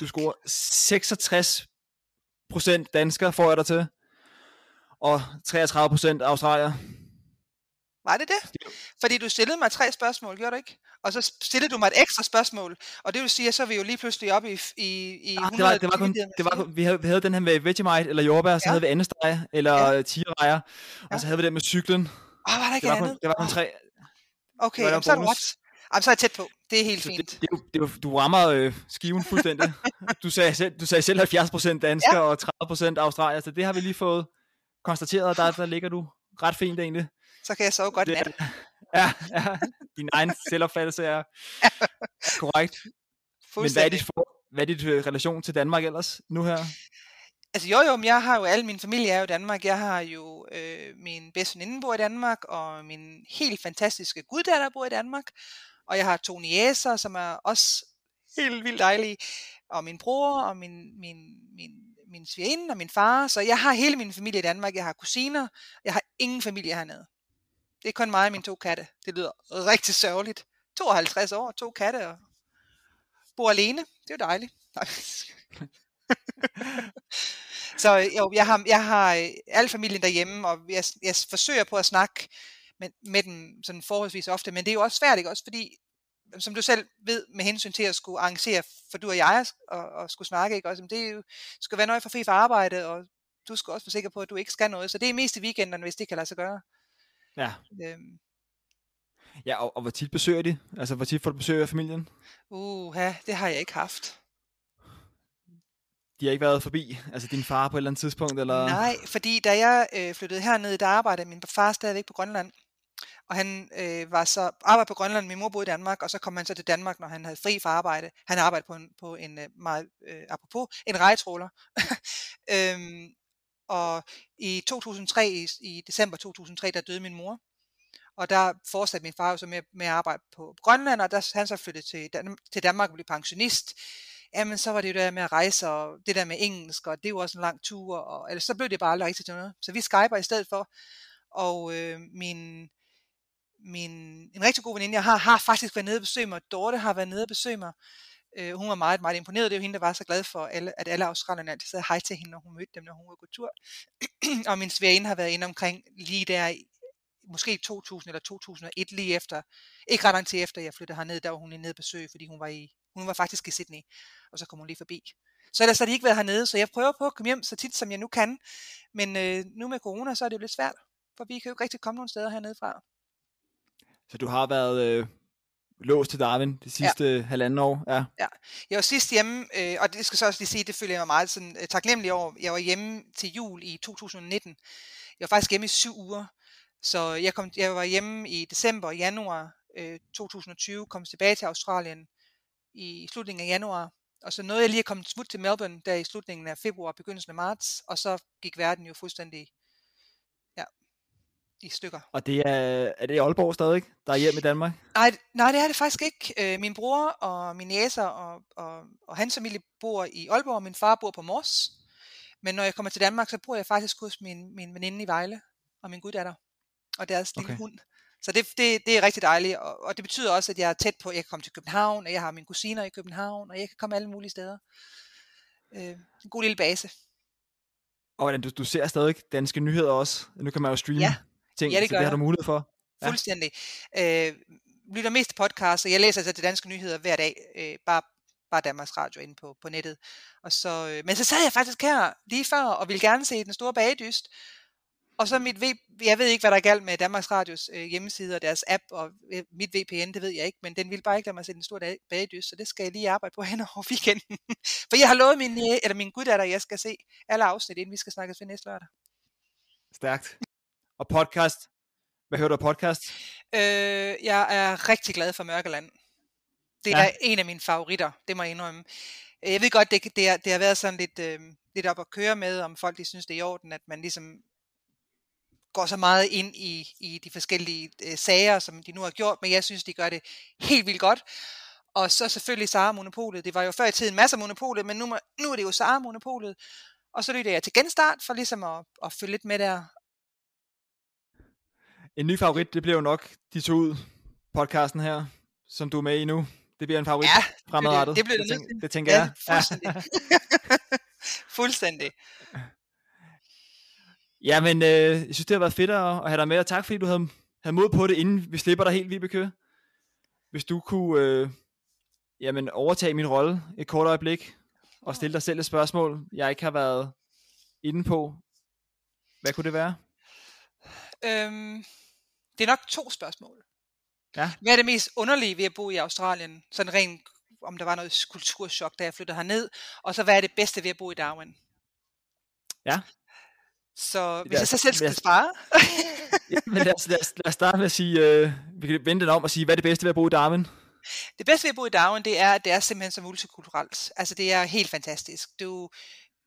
Du scorer 66 procent dansker, får jeg dig til, og 33 procent australier. Var det det? Fordi du stillede mig tre spørgsmål, gjorde du ikke? Og så stillede du mig et ekstra spørgsmål, og det vil sige, at så er vi jo lige pludselig oppe i, i, i ah, det var, det var kun, det var kun, vi, havde, vi havde den her med Vegemite eller jordbær, så ja. havde vi andesteg eller ja. tigerrejer, og ja. så havde vi den med cyklen. Åh, oh, var der ikke det var andet? Kun, det var kun tre. Okay, jamen, så er det? Jamen, så er jeg tæt på. Det er helt så fint. Det, det, det, du rammer øh, skiven fuldstændig. du, sagde selv, du sagde selv 70% dansker ja. og 30% australier, så det har vi lige fået konstateret, og der, der ligger du ret fint egentlig. Så kan jeg sove godt nat. Ja, ja, din egen selvopfattelse er korrekt. Men hvad er, dit for, hvad er dit øh, relation til Danmark ellers nu her? Altså jo jo, men jeg har jo, alle min familie er jo i Danmark. Jeg har jo øh, min bedste veninde bor i Danmark, og min helt fantastiske guddatter bor i Danmark. Og jeg har to niæser, som er også helt vildt dejlige. Og min bror, og min, min, min, min svigerinde, og min far. Så jeg har hele min familie i Danmark. Jeg har kusiner. Jeg har ingen familie hernede. Det er kun mig og mine to katte. Det lyder rigtig sørgeligt. 52 år, to katte, og bor alene. Det er jo dejligt. så jo, jeg har, jeg har øh, al familien derhjemme, og jeg, jeg forsøger på at snakke med, med dem sådan forholdsvis ofte, men det er jo også svært, ikke? Også fordi, som du selv ved, med hensyn til at skulle arrangere for du og jeg, og, og skulle snakke, ikke? Også, det er jo, skal være nøje for fri for arbejde, og du skal også være sikker på, at du ikke skal noget, så det er mest i weekenderne, hvis det kan lade sig gøre. Ja. Øhm. Ja, og, og hvor tit besøger de? Altså, hvor tit får du besøg af familien? Uh, ja, det har jeg ikke haft. De har ikke været forbi? Altså din far på et eller andet tidspunkt? Eller? Nej, fordi da jeg øh, flyttede herned, der arbejdede min far stadigvæk på Grønland. Og han øh, var så arbejde på Grønland, min mor boede i Danmark, og så kom han så til Danmark, når han havde fri fra arbejde. Han arbejdede på en, på en øh, meget, øh, apropos, en rejtråler. øhm, og i 2003, i, i december 2003, der døde min mor. Og der fortsatte min far jo så med, med at arbejde på Grønland, og der han så flyttede til, Dan- til Danmark og blev pensionist. Jamen, så var det jo der med at rejse, og det der med engelsk, og det var også en lang tur, og eller så blev det bare aldrig rigtigt til noget. Så vi skyper i stedet for, og øh, min, min, en rigtig god veninde, jeg har, har faktisk været nede og besøge mig. Dorte har været nede og besøge mig. Øh, hun var meget, meget imponeret. Det var hende, der var så glad for, alle, at alle australierne altid sagde hej til hende, når hun mødte dem, når hun var på tur. og min svigerinde har været inde omkring lige der, måske 2000 eller 2001, lige efter, ikke ret lang tid efter, jeg flyttede herned, der var hun nede og besøg, fordi hun var, i, hun var faktisk i Sydney, og så kom hun lige forbi. Så ellers har de ikke været hernede, så jeg prøver på at komme hjem så tit, som jeg nu kan. Men øh, nu med corona, så er det jo lidt svært, for vi kan jo ikke rigtig komme nogen steder hernede fra. Så du har været øh, låst til Darwin de sidste ja. halvanden år? Ja. ja. Jeg var sidst hjemme, øh, og det skal så også lige sige, det føler jeg mig meget sådan, øh, taknemmelig over. Jeg var hjemme til jul i 2019. Jeg var faktisk hjemme i syv uger. Så jeg, kom, jeg var hjemme i december og januar øh, 2020, kom tilbage til Australien i slutningen af januar. Og så nåede jeg lige at komme smut til Melbourne der i slutningen af februar, begyndelsen af marts, og så gik verden jo fuldstændig i stykker. Og det er, er det Aalborg stadig, der er hjemme i Danmark? Nej, nej, det er det faktisk ikke. Øh, min bror og min næser og, og, og hans familie bor i Aalborg, og min far bor på Mors. Men når jeg kommer til Danmark, så bor jeg faktisk hos min, min veninde i Vejle og min guddatter og deres lille okay. hund. Så det, det, det er rigtig dejligt, og, og det betyder også, at jeg er tæt på, at jeg kan komme til København, og jeg har mine kusiner i København, og jeg kan komme alle mulige steder. Øh, en god lille base. Og hvordan, du, du ser stadig danske nyheder også. Nu kan man jo streame ja ting, ja, det så det har du mulighed for. Ja. Fuldstændig. Øh, lytter mest til podcast, og jeg læser altså til danske nyheder hver dag, øh, bare, bare Danmarks Radio inde på, på nettet. Og så, øh, men så sad jeg faktisk her lige før, og ville gerne se den store bagedyst, og så mit v, jeg ved ikke, hvad der er galt med Danmarks Radios øh, hjemmeside og deres app, og øh, mit VPN, det ved jeg ikke, men den vil bare ikke lade mig se den store bagedys, så det skal jeg lige arbejde på hen over weekenden. For jeg har lovet min, eller min guddatter, at jeg skal se alle afsnit, inden vi skal snakkes ved næste lørdag. Stærkt. Og podcast? Hvad hører du af podcast? Øh, jeg er rigtig glad for Mørkeland. Det er ja. en af mine favoritter, det må jeg indrømme. Jeg ved godt, det, det, er, det har været sådan lidt, øh, lidt op at køre med, om folk de synes, det er i orden, at man ligesom går så meget ind i, i de forskellige øh, sager, som de nu har gjort, men jeg synes, de gør det helt vildt godt. Og så selvfølgelig Sara-monopolet. Det var jo før i tiden masser af monopolet, men nu, nu er det jo Sara-monopolet. Og så lytter jeg til genstart for ligesom at, at følge lidt med der. En ny favorit, det bliver jo nok de to ud podcasten her, som du er med i nu. Det bliver en favorit ja, fremadrettet. Det, bliver det, det, tænker, det tænker ja, jeg. Fuldstændig. fuldstændig. Ja, men øh, jeg synes, det har været fedt at, at have dig med, og tak fordi du havde, havde mod på det, inden vi slipper dig helt, Vibeke. Hvis du kunne øh, jamen, overtage min rolle et kort øjeblik, og stille dig selv et spørgsmål, jeg ikke har været inde på. Hvad kunne det være? Øhm, det er nok to spørgsmål. Ja. Hvad er det mest underlige ved at bo i Australien? Sådan rent, om der var noget kulturschok, da jeg flyttede herned. Og så hvad er det bedste ved at bo i Darwin? Ja. Så hvis jeg så selv skal svare. ja, men lad os, lad, os, lad os starte med at sige, øh, vi kan vente den om og sige, hvad er det bedste ved at bo i Darwin? Det bedste ved at bo i Darwin, det er, at det er simpelthen så multikulturelt. Altså det er helt fantastisk. Du,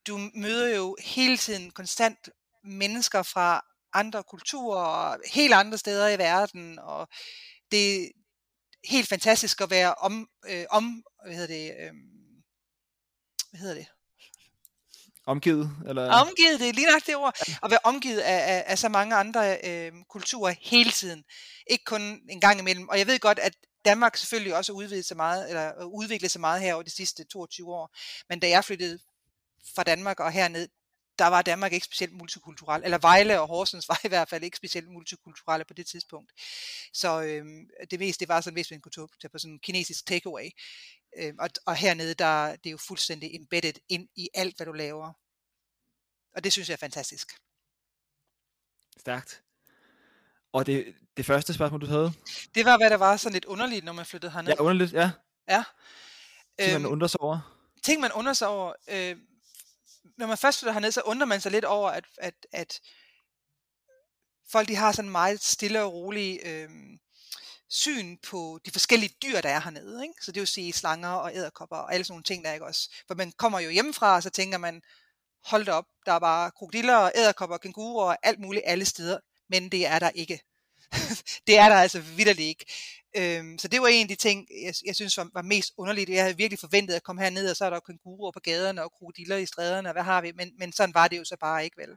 du møder jo hele tiden konstant mennesker fra andre kulturer og helt andre steder i verden, og det er helt fantastisk at være om, øh, om hvad hedder det, øh, hvad hedder det? Omgivet? Eller? Omgivet, det er lige nok det ord. At være omgivet af, af, af så mange andre øh, kulturer hele tiden. Ikke kun en gang imellem. Og jeg ved godt, at Danmark selvfølgelig også udviklet sig meget, eller udviklet sig meget her over de sidste 22 år. Men da jeg flyttede fra Danmark og herned, der var Danmark ikke specielt multikulturel, eller Vejle og Horsens var i hvert fald ikke specielt multikulturelle på det tidspunkt. Så øh, det meste det var sådan, hvis man kunne tage på sådan en kinesisk takeaway. Øh, og, og hernede, der det er jo fuldstændig embedded ind i alt, hvad du laver. Og det synes jeg er fantastisk. Stærkt. Og det, det første spørgsmål, du havde? Det var, hvad der var sådan lidt underligt, når man flyttede herned. Ja, underligt, ja. Ja. Ting, man øhm, undrer sig over. Ting, man undrer sig over. Øh, når man først flytter herned, så undrer man sig lidt over, at, at, at folk de har sådan meget stille og rolig øh, syn på de forskellige dyr, der er hernede. Ikke? Så det vil sige slanger og æderkopper og alle sådan nogle ting, der ikke også. For man kommer jo hjemmefra, og så tænker man, hold op, der er bare krokodiller og æderkopper og kænguruer og alt muligt alle steder. Men det er der ikke. det er der altså vidderligt ikke. Øhm, så det var en af de ting, jeg, jeg synes var, var mest underligt. Jeg havde virkelig forventet at komme herned, og så er der kænguruer på gaderne og krokodiller i stræderne, og hvad har vi? Men, men sådan var det jo så bare ikke, vel?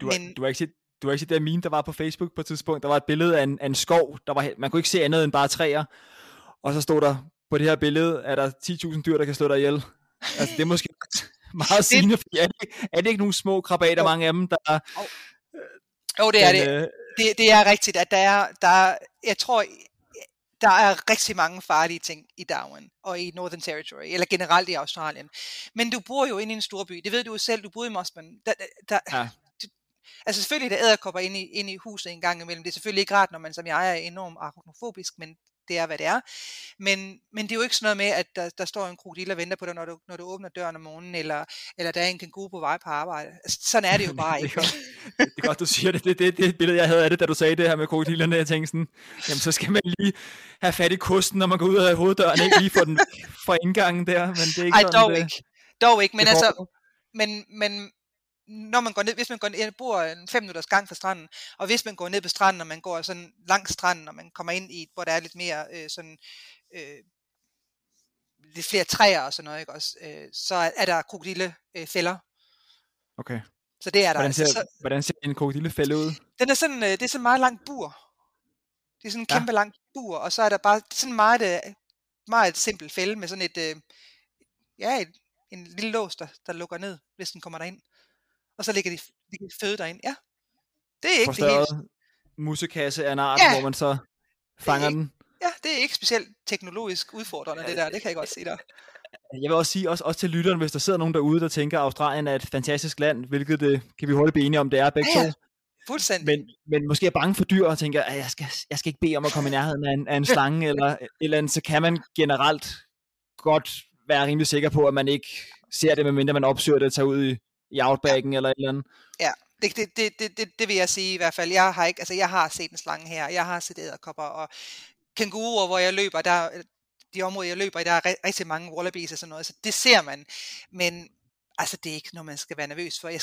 Du har, men, du har ikke set du har ikke set det meme, der var på Facebook på et tidspunkt. Der var et billede af en, af en skov. Der var, man kunne ikke se andet end bare træer. Og så stod der, på det her billede, er der 10.000 dyr, der kan slå dig ihjel. Altså, det er måske meget sigende, fordi er det, er det ikke nogle små krabater, mange af dem, der... Jo, oh, det er det. Øh, det. Det er rigtigt, at der er, der, jeg tror, der er rigtig mange farlige ting i Darwin og i Northern Territory, eller generelt i Australien. Men du bor jo inde i en stor by. Det ved du jo selv. Du bor i Mosman. Der, der, ja. Altså selvfølgelig er der æderkopper inde i, inde i huset en gang imellem. Det er selvfølgelig ikke rart, når man som jeg er enormt arachnofobisk, men det er, hvad det er. Men, men det er jo ikke sådan noget med, at der, der står en krokodil og venter på dig, når du, når du åbner døren om morgenen, eller, eller der er en kænguru på vej på arbejde. Altså, sådan er det jo bare ikke. det, er godt, det er godt, du siger det. Det, det, det billede, jeg havde af det, da du sagde det her med krokodillerne. Jeg tænkte sådan, jamen så skal man lige have fat i kosten, når man går ud af hoveddøren, ikke lige få den fra indgangen der. Men det er ikke Ej, sådan, dog det, ikke. Dog ikke, men altså, men, men når man går ned, hvis man går ned, jeg bor en fem minutters gang fra stranden, og hvis man går ned på stranden, og man går sådan langs stranden, og man kommer ind i, hvor der er lidt mere øh, sådan, øh, lidt flere træer og sådan noget, ikke også, øh, så er der krokodillefælder. Øh, okay. Så det er der. Hvordan ser, altså, så, hvordan ser en krokodillefælde ud? Den er sådan, øh, det er sådan meget lang bur. Det er sådan en ja. kæmpe lang bur, og så er der bare sådan meget, øh, meget simpelt fælde med sådan et, øh, ja, et, en lille lås, der, der lukker ned, hvis den kommer derind og så ligger de, ligger de føde derind. Ja, det er ikke det hele. musekasse af en art, ja. hvor man så fanger ikke, den. Ja, det er ikke specielt teknologisk udfordrende, det der. Det kan jeg godt sige dig. Jeg vil også sige, også, også til lytteren, hvis der sidder nogen derude, der tænker, at Australien er et fantastisk land, hvilket det kan vi holde enige om, det er begge ja, ja. to. Fuldstændig. Men, men måske er bange for dyr og tænker, at jeg skal, jeg skal ikke bede om at komme i nærheden af en, af en slange eller et eller andet, så kan man generelt godt være rimelig sikker på, at man ikke ser det, medmindre man opsøger det at tage ud i, i outbacken ja. eller et eller andet. Ja, det, det, det, det, det, det vil jeg sige i hvert fald. Jeg har ikke, altså jeg har set en slange her, jeg har set æderkopper og kænguruer, hvor jeg løber, der, de områder, jeg løber i, der er rigtig mange wallabies og sådan noget, så det ser man. Men altså, det er ikke noget, man skal være nervøs for. Jeg,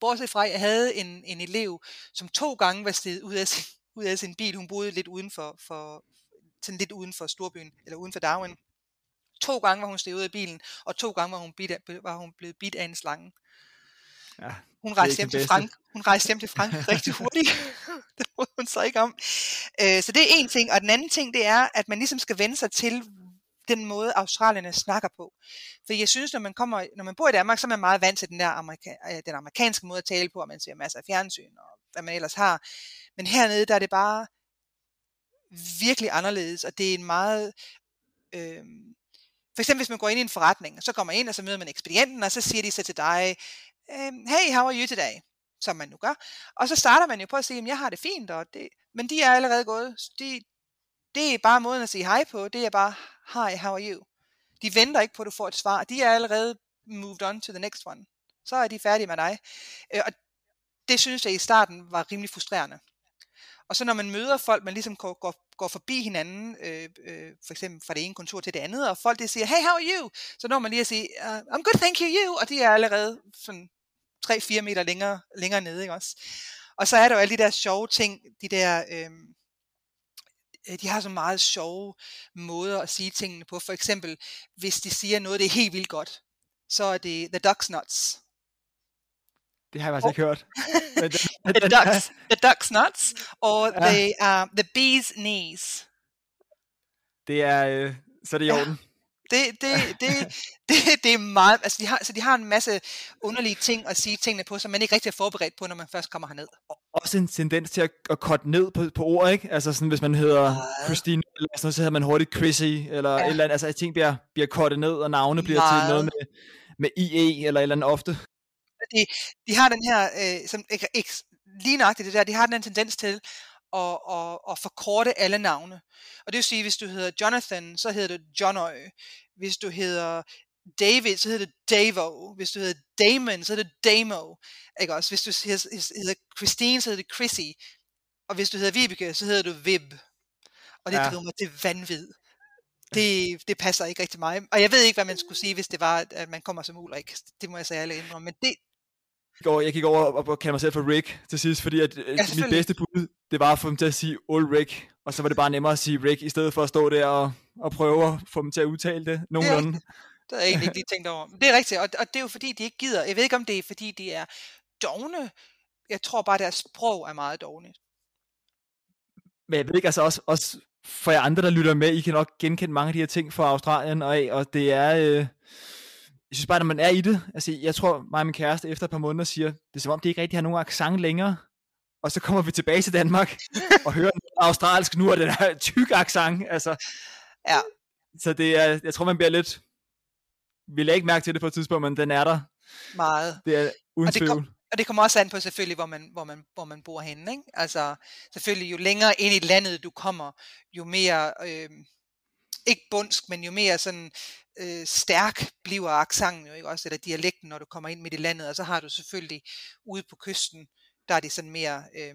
bortset fra, at jeg havde en, en elev, som to gange var steget ud af sin, ud af sin bil. Hun boede lidt uden for, for sådan lidt uden for storbyen, eller uden for Darwin. To gange var hun steget ud af bilen, og to gange var hun, bit af, var hun blevet bidt af en slange. Ja, hun rejste hjem til Frank. Hun rejste hjem til Frank rigtig hurtigt. det må hun så ikke om. Øh, så det er en ting. Og den anden ting, det er, at man ligesom skal vende sig til den måde, australierne snakker på. For jeg synes, når man, kommer, når man bor i Danmark, så er man meget vant til den der amerika- øh, den amerikanske måde at tale på, og man ser masser af fjernsyn, og hvad man ellers har. Men hernede, der er det bare virkelig anderledes, og det er en meget... Øh, for eksempel hvis man går ind i en forretning, så kommer man ind, og så møder man ekspedienten, og så siger de så til dig, Øhm, hey, how are you today? Som man nu gør. Og så starter man jo på at sige, jeg har det fint, og det, men de er allerede gået. De, det er bare måden at sige hej på, det er bare, hi, how are you? De venter ikke på, at du får et svar. De er allerede moved on to the next one. Så er de færdige med dig. Øh, og det synes jeg i starten var rimelig frustrerende. Og så når man møder folk, man ligesom går, går, går forbi hinanden, øh, øh, for eksempel fra det ene kontor til det andet, og folk de siger, hey, how are you? Så når man lige at sige, uh, I'm good, thank you, you, og de er allerede sådan 3-4 meter længere, længere nede, ikke også? Og så er der jo alle de der sjove ting, de der, øhm, øh, de har så meget sjove måder at sige tingene på. For eksempel, hvis de siger noget, det er helt vildt godt, så er det the duck's nuts. Det har jeg faktisk ikke hørt. the, ducks, the duck's nuts, og ja. the, uh, the bee's knees. Det er, øh, så er det i orden. Det, det, det, det, det er meget, altså de har, så de har en masse underlige ting at sige tingene på, som man ikke rigtig er forberedt på, når man først kommer herned. Også en tendens til at, at korte ned på, på ord, ikke? Altså sådan, hvis man hedder. Christine, eller sådan noget, så hedder man hurtigt Chrissy, eller ja. et eller andet, altså ting bliver, bliver kortet ned, og navne bliver meget. til noget med, med IE, eller et eller andet ofte. De, de har den her, øh, som, ikke, ikke, lige nøjagtigt det der, de har den tendens til at, at, at forkorte alle navne. Og det vil sige, hvis du hedder Jonathan, så hedder det Johnø. Hvis du hedder David, så hedder det Davo. Hvis du hedder Damon, så hedder det Damo. Ikke også? Hvis du hedder Christine, så hedder det Chrissy. Og hvis du hedder Vibeke, så hedder du Vib. Og det ja. driver mig til vanvid. Det, det passer ikke rigtig mig. Og jeg ved ikke, hvad man skulle sige, hvis det var, at man kommer som Ulrik. Det må jeg sige alle indrømme. Men det, over, jeg gik over og, og kaldte mig selv for Rick til sidst, fordi at, ja, mit bedste bud, det var at få dem til at sige Ulrik, og så var det bare nemmere at sige Rick, i stedet for at stå der og, og prøve at få dem til at udtale det nogenlunde. Det, jeg egentlig ikke lige tænkt over. Men det er rigtigt, og, og det er jo fordi, de ikke gider. Jeg ved ikke, om det er fordi, de er dogne. Jeg tror bare, deres sprog er meget dogne. Men jeg ved ikke, altså også, også for jer andre, der lytter med, I kan nok genkende mange af de her ting fra Australien, og, og det er... Øh, jeg synes bare, når man er i det, altså jeg tror, mig og min kæreste efter et par måneder siger, det er som om, de ikke rigtig har nogen accent længere, og så kommer vi tilbage til Danmark og hører australsk nu, og den her tyk accent, altså. Ja. Så det er, jeg tror, man bliver lidt, vi lader ikke mærke til det på et tidspunkt, men den er der. Meget. Det er uden og det, kom, og det kommer også an på selvfølgelig, hvor man, hvor man, hvor man bor henne. Ikke? Altså selvfølgelig, jo længere ind i landet du kommer, jo mere, øh, ikke bundsk, men jo mere sådan øh, stærk bliver accenten jo ikke også, eller dialekten, når du kommer ind midt i landet, og så har du selvfølgelig ude på kysten, der er de sådan mere øh,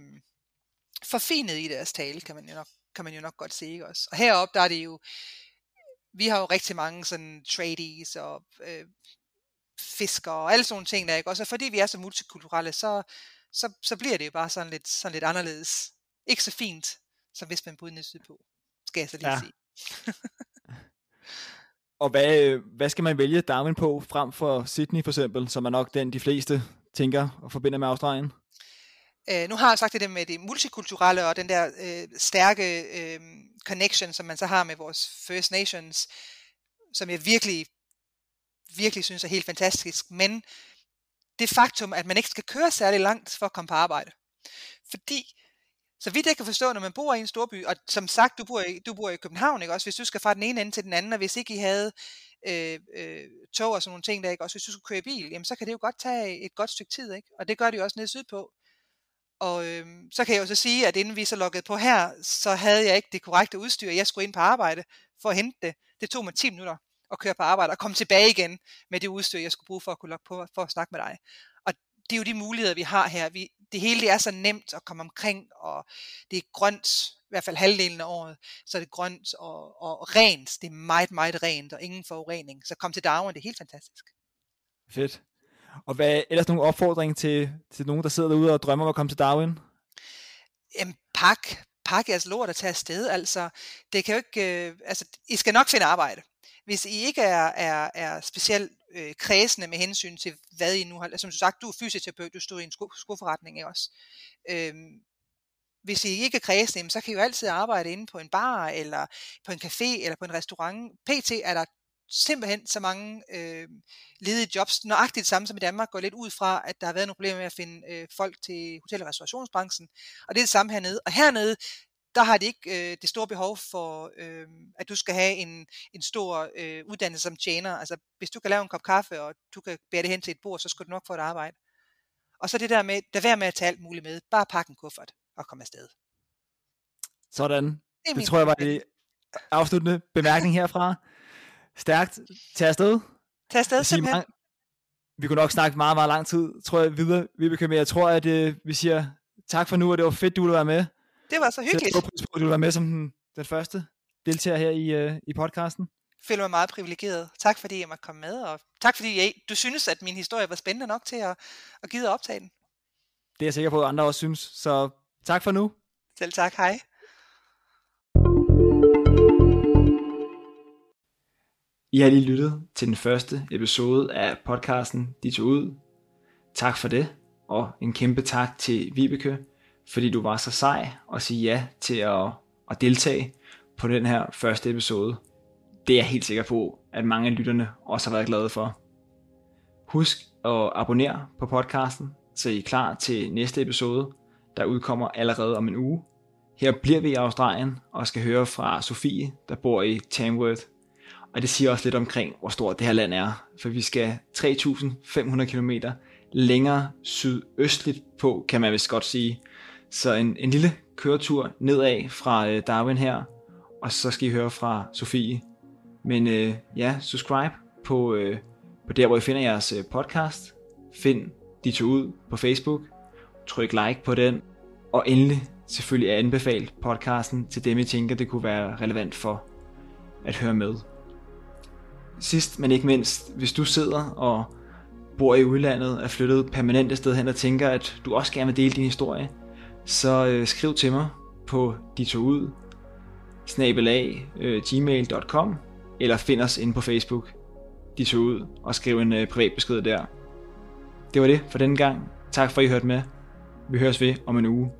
forfinet i deres tale, kan man jo nok, kan man jo nok godt se, ikke også. Og heroppe, der er det jo, vi har jo rigtig mange sådan tradies og øh, fiskere og alle sådan nogle ting der, ikke? Også fordi vi er så multikulturelle, så, så, så bliver det jo bare sådan lidt, sådan lidt anderledes. Ikke så fint, som hvis man boede nede sydpå, skal jeg så lige ja. sige. Og hvad, hvad skal man vælge Darwin på frem for Sydney for eksempel, som er nok den, de fleste tænker og forbinder med Australien? Øh, nu har jeg sagt det med det multikulturelle og den der øh, stærke øh, connection, som man så har med vores First Nations, som jeg virkelig, virkelig synes er helt fantastisk. Men det faktum, at man ikke skal køre særlig langt for at komme på arbejde. Fordi så vidt jeg kan forstå, når man bor i en storby, og som sagt, du bor i, du bor i København, ikke også? Hvis du skal fra den ene ende til den anden, og hvis ikke I havde øh, øh, tog og sådan nogle ting der, ikke også? Hvis du skulle køre i bil, jamen så kan det jo godt tage et godt stykke tid, ikke? Og det gør det jo også nede sydpå. Og øh, så kan jeg jo så sige, at inden vi så loggede på her, så havde jeg ikke det korrekte udstyr. Jeg skulle ind på arbejde for at hente det. Det tog mig 10 minutter at køre på arbejde og komme tilbage igen med det udstyr, jeg skulle bruge for at kunne logge på for at snakke med dig Og det er jo de muligheder, vi har her. Vi, det hele det er så nemt at komme omkring, og det er grønt, i hvert fald halvdelen af året, så er det grønt og, og rent. Det er meget, meget rent, og ingen forurening. Så kom til Darwin, det er helt fantastisk. Fedt. Og hvad er ellers nogle opfordring til, til nogen, der sidder derude og drømmer om at komme til Darwin? Jamen, pak, pakke jeres lort og tage afsted. Altså, det kan jo ikke, øh, altså, I skal nok finde arbejde. Hvis I ikke er, er, er specielt øh, kredsende med hensyn til, hvad I nu har, som du sagt, du er fysioterapeut, du stod i en sko, skoforretning også. Øhm, hvis I ikke er kredsende, så kan I jo altid arbejde inde på en bar, eller på en café, eller på en restaurant. PT er der simpelthen så mange øh, ledige jobs, nøjagtigt det samme som i Danmark, går lidt ud fra, at der har været nogle problemer med at finde øh, folk til hotel- og restaurationsbranchen, og det er det samme hernede. Og hernede, der har de ikke øh, det store behov for, øh, at du skal have en, en stor øh, uddannelse som tjener. Altså, hvis du kan lave en kop kaffe, og du kan bære det hen til et bord, så skal du nok få et arbejde. Og så det der med, der være med at tage alt muligt med. Bare pakke en kuffert og komme afsted. Sådan. Det, det tror jeg var det afsluttende bemærkning herfra. Stærkt. Tag afsted. Tag afsted, simpelthen. Mange, vi kunne nok snakke meget, meget lang tid, tror jeg, videre, Vibeke, men jeg tror, at øh, vi siger tak for nu, og det var fedt, du ville være med. Det var så hyggeligt. Jeg pris på, at du være med som den, den første deltager her i, øh, i podcasten. Jeg føler mig meget privilegeret. Tak fordi jeg måtte komme med, og tak fordi jeg, du synes, at min historie var spændende nok til at, at give at optage den. Det er jeg sikker på, at andre også synes. Så tak for nu. Selv tak. Hej. I har lige lyttet til den første episode af podcasten De tog ud. Tak for det, og en kæmpe tak til Vibeke, fordi du var så sej og sige ja til at, at deltage på den her første episode. Det er jeg helt sikker på, at mange af lytterne også har været glade for. Husk at abonnere på podcasten, så I er klar til næste episode, der udkommer allerede om en uge. Her bliver vi i Australien og skal høre fra Sofie, der bor i Tamworth. Og det siger også lidt omkring, hvor stort det her land er. For vi skal 3.500 km længere sydøstligt på, kan man vist godt sige. Så en, en lille køretur nedad fra øh, Darwin her, og så skal I høre fra Sofie. Men øh, ja, subscribe på, øh, på der, hvor I finder jeres øh, podcast. Find de to ud på Facebook. Tryk like på den. Og endelig selvfølgelig anbefale podcasten til dem, I tænker, det kunne være relevant for at høre med. Sidst, men ikke mindst, hvis du sidder og bor i udlandet, er flyttet permanent et sted hen og tænker, at du også gerne vil dele din historie, så øh, skriv til mig på ditoud snabelag øh, gmail.com eller find os inde på Facebook, de tog ud, og skriv en øh, privat besked der. Det var det for denne gang. Tak for at I hørte med. Vi høres ved om en uge.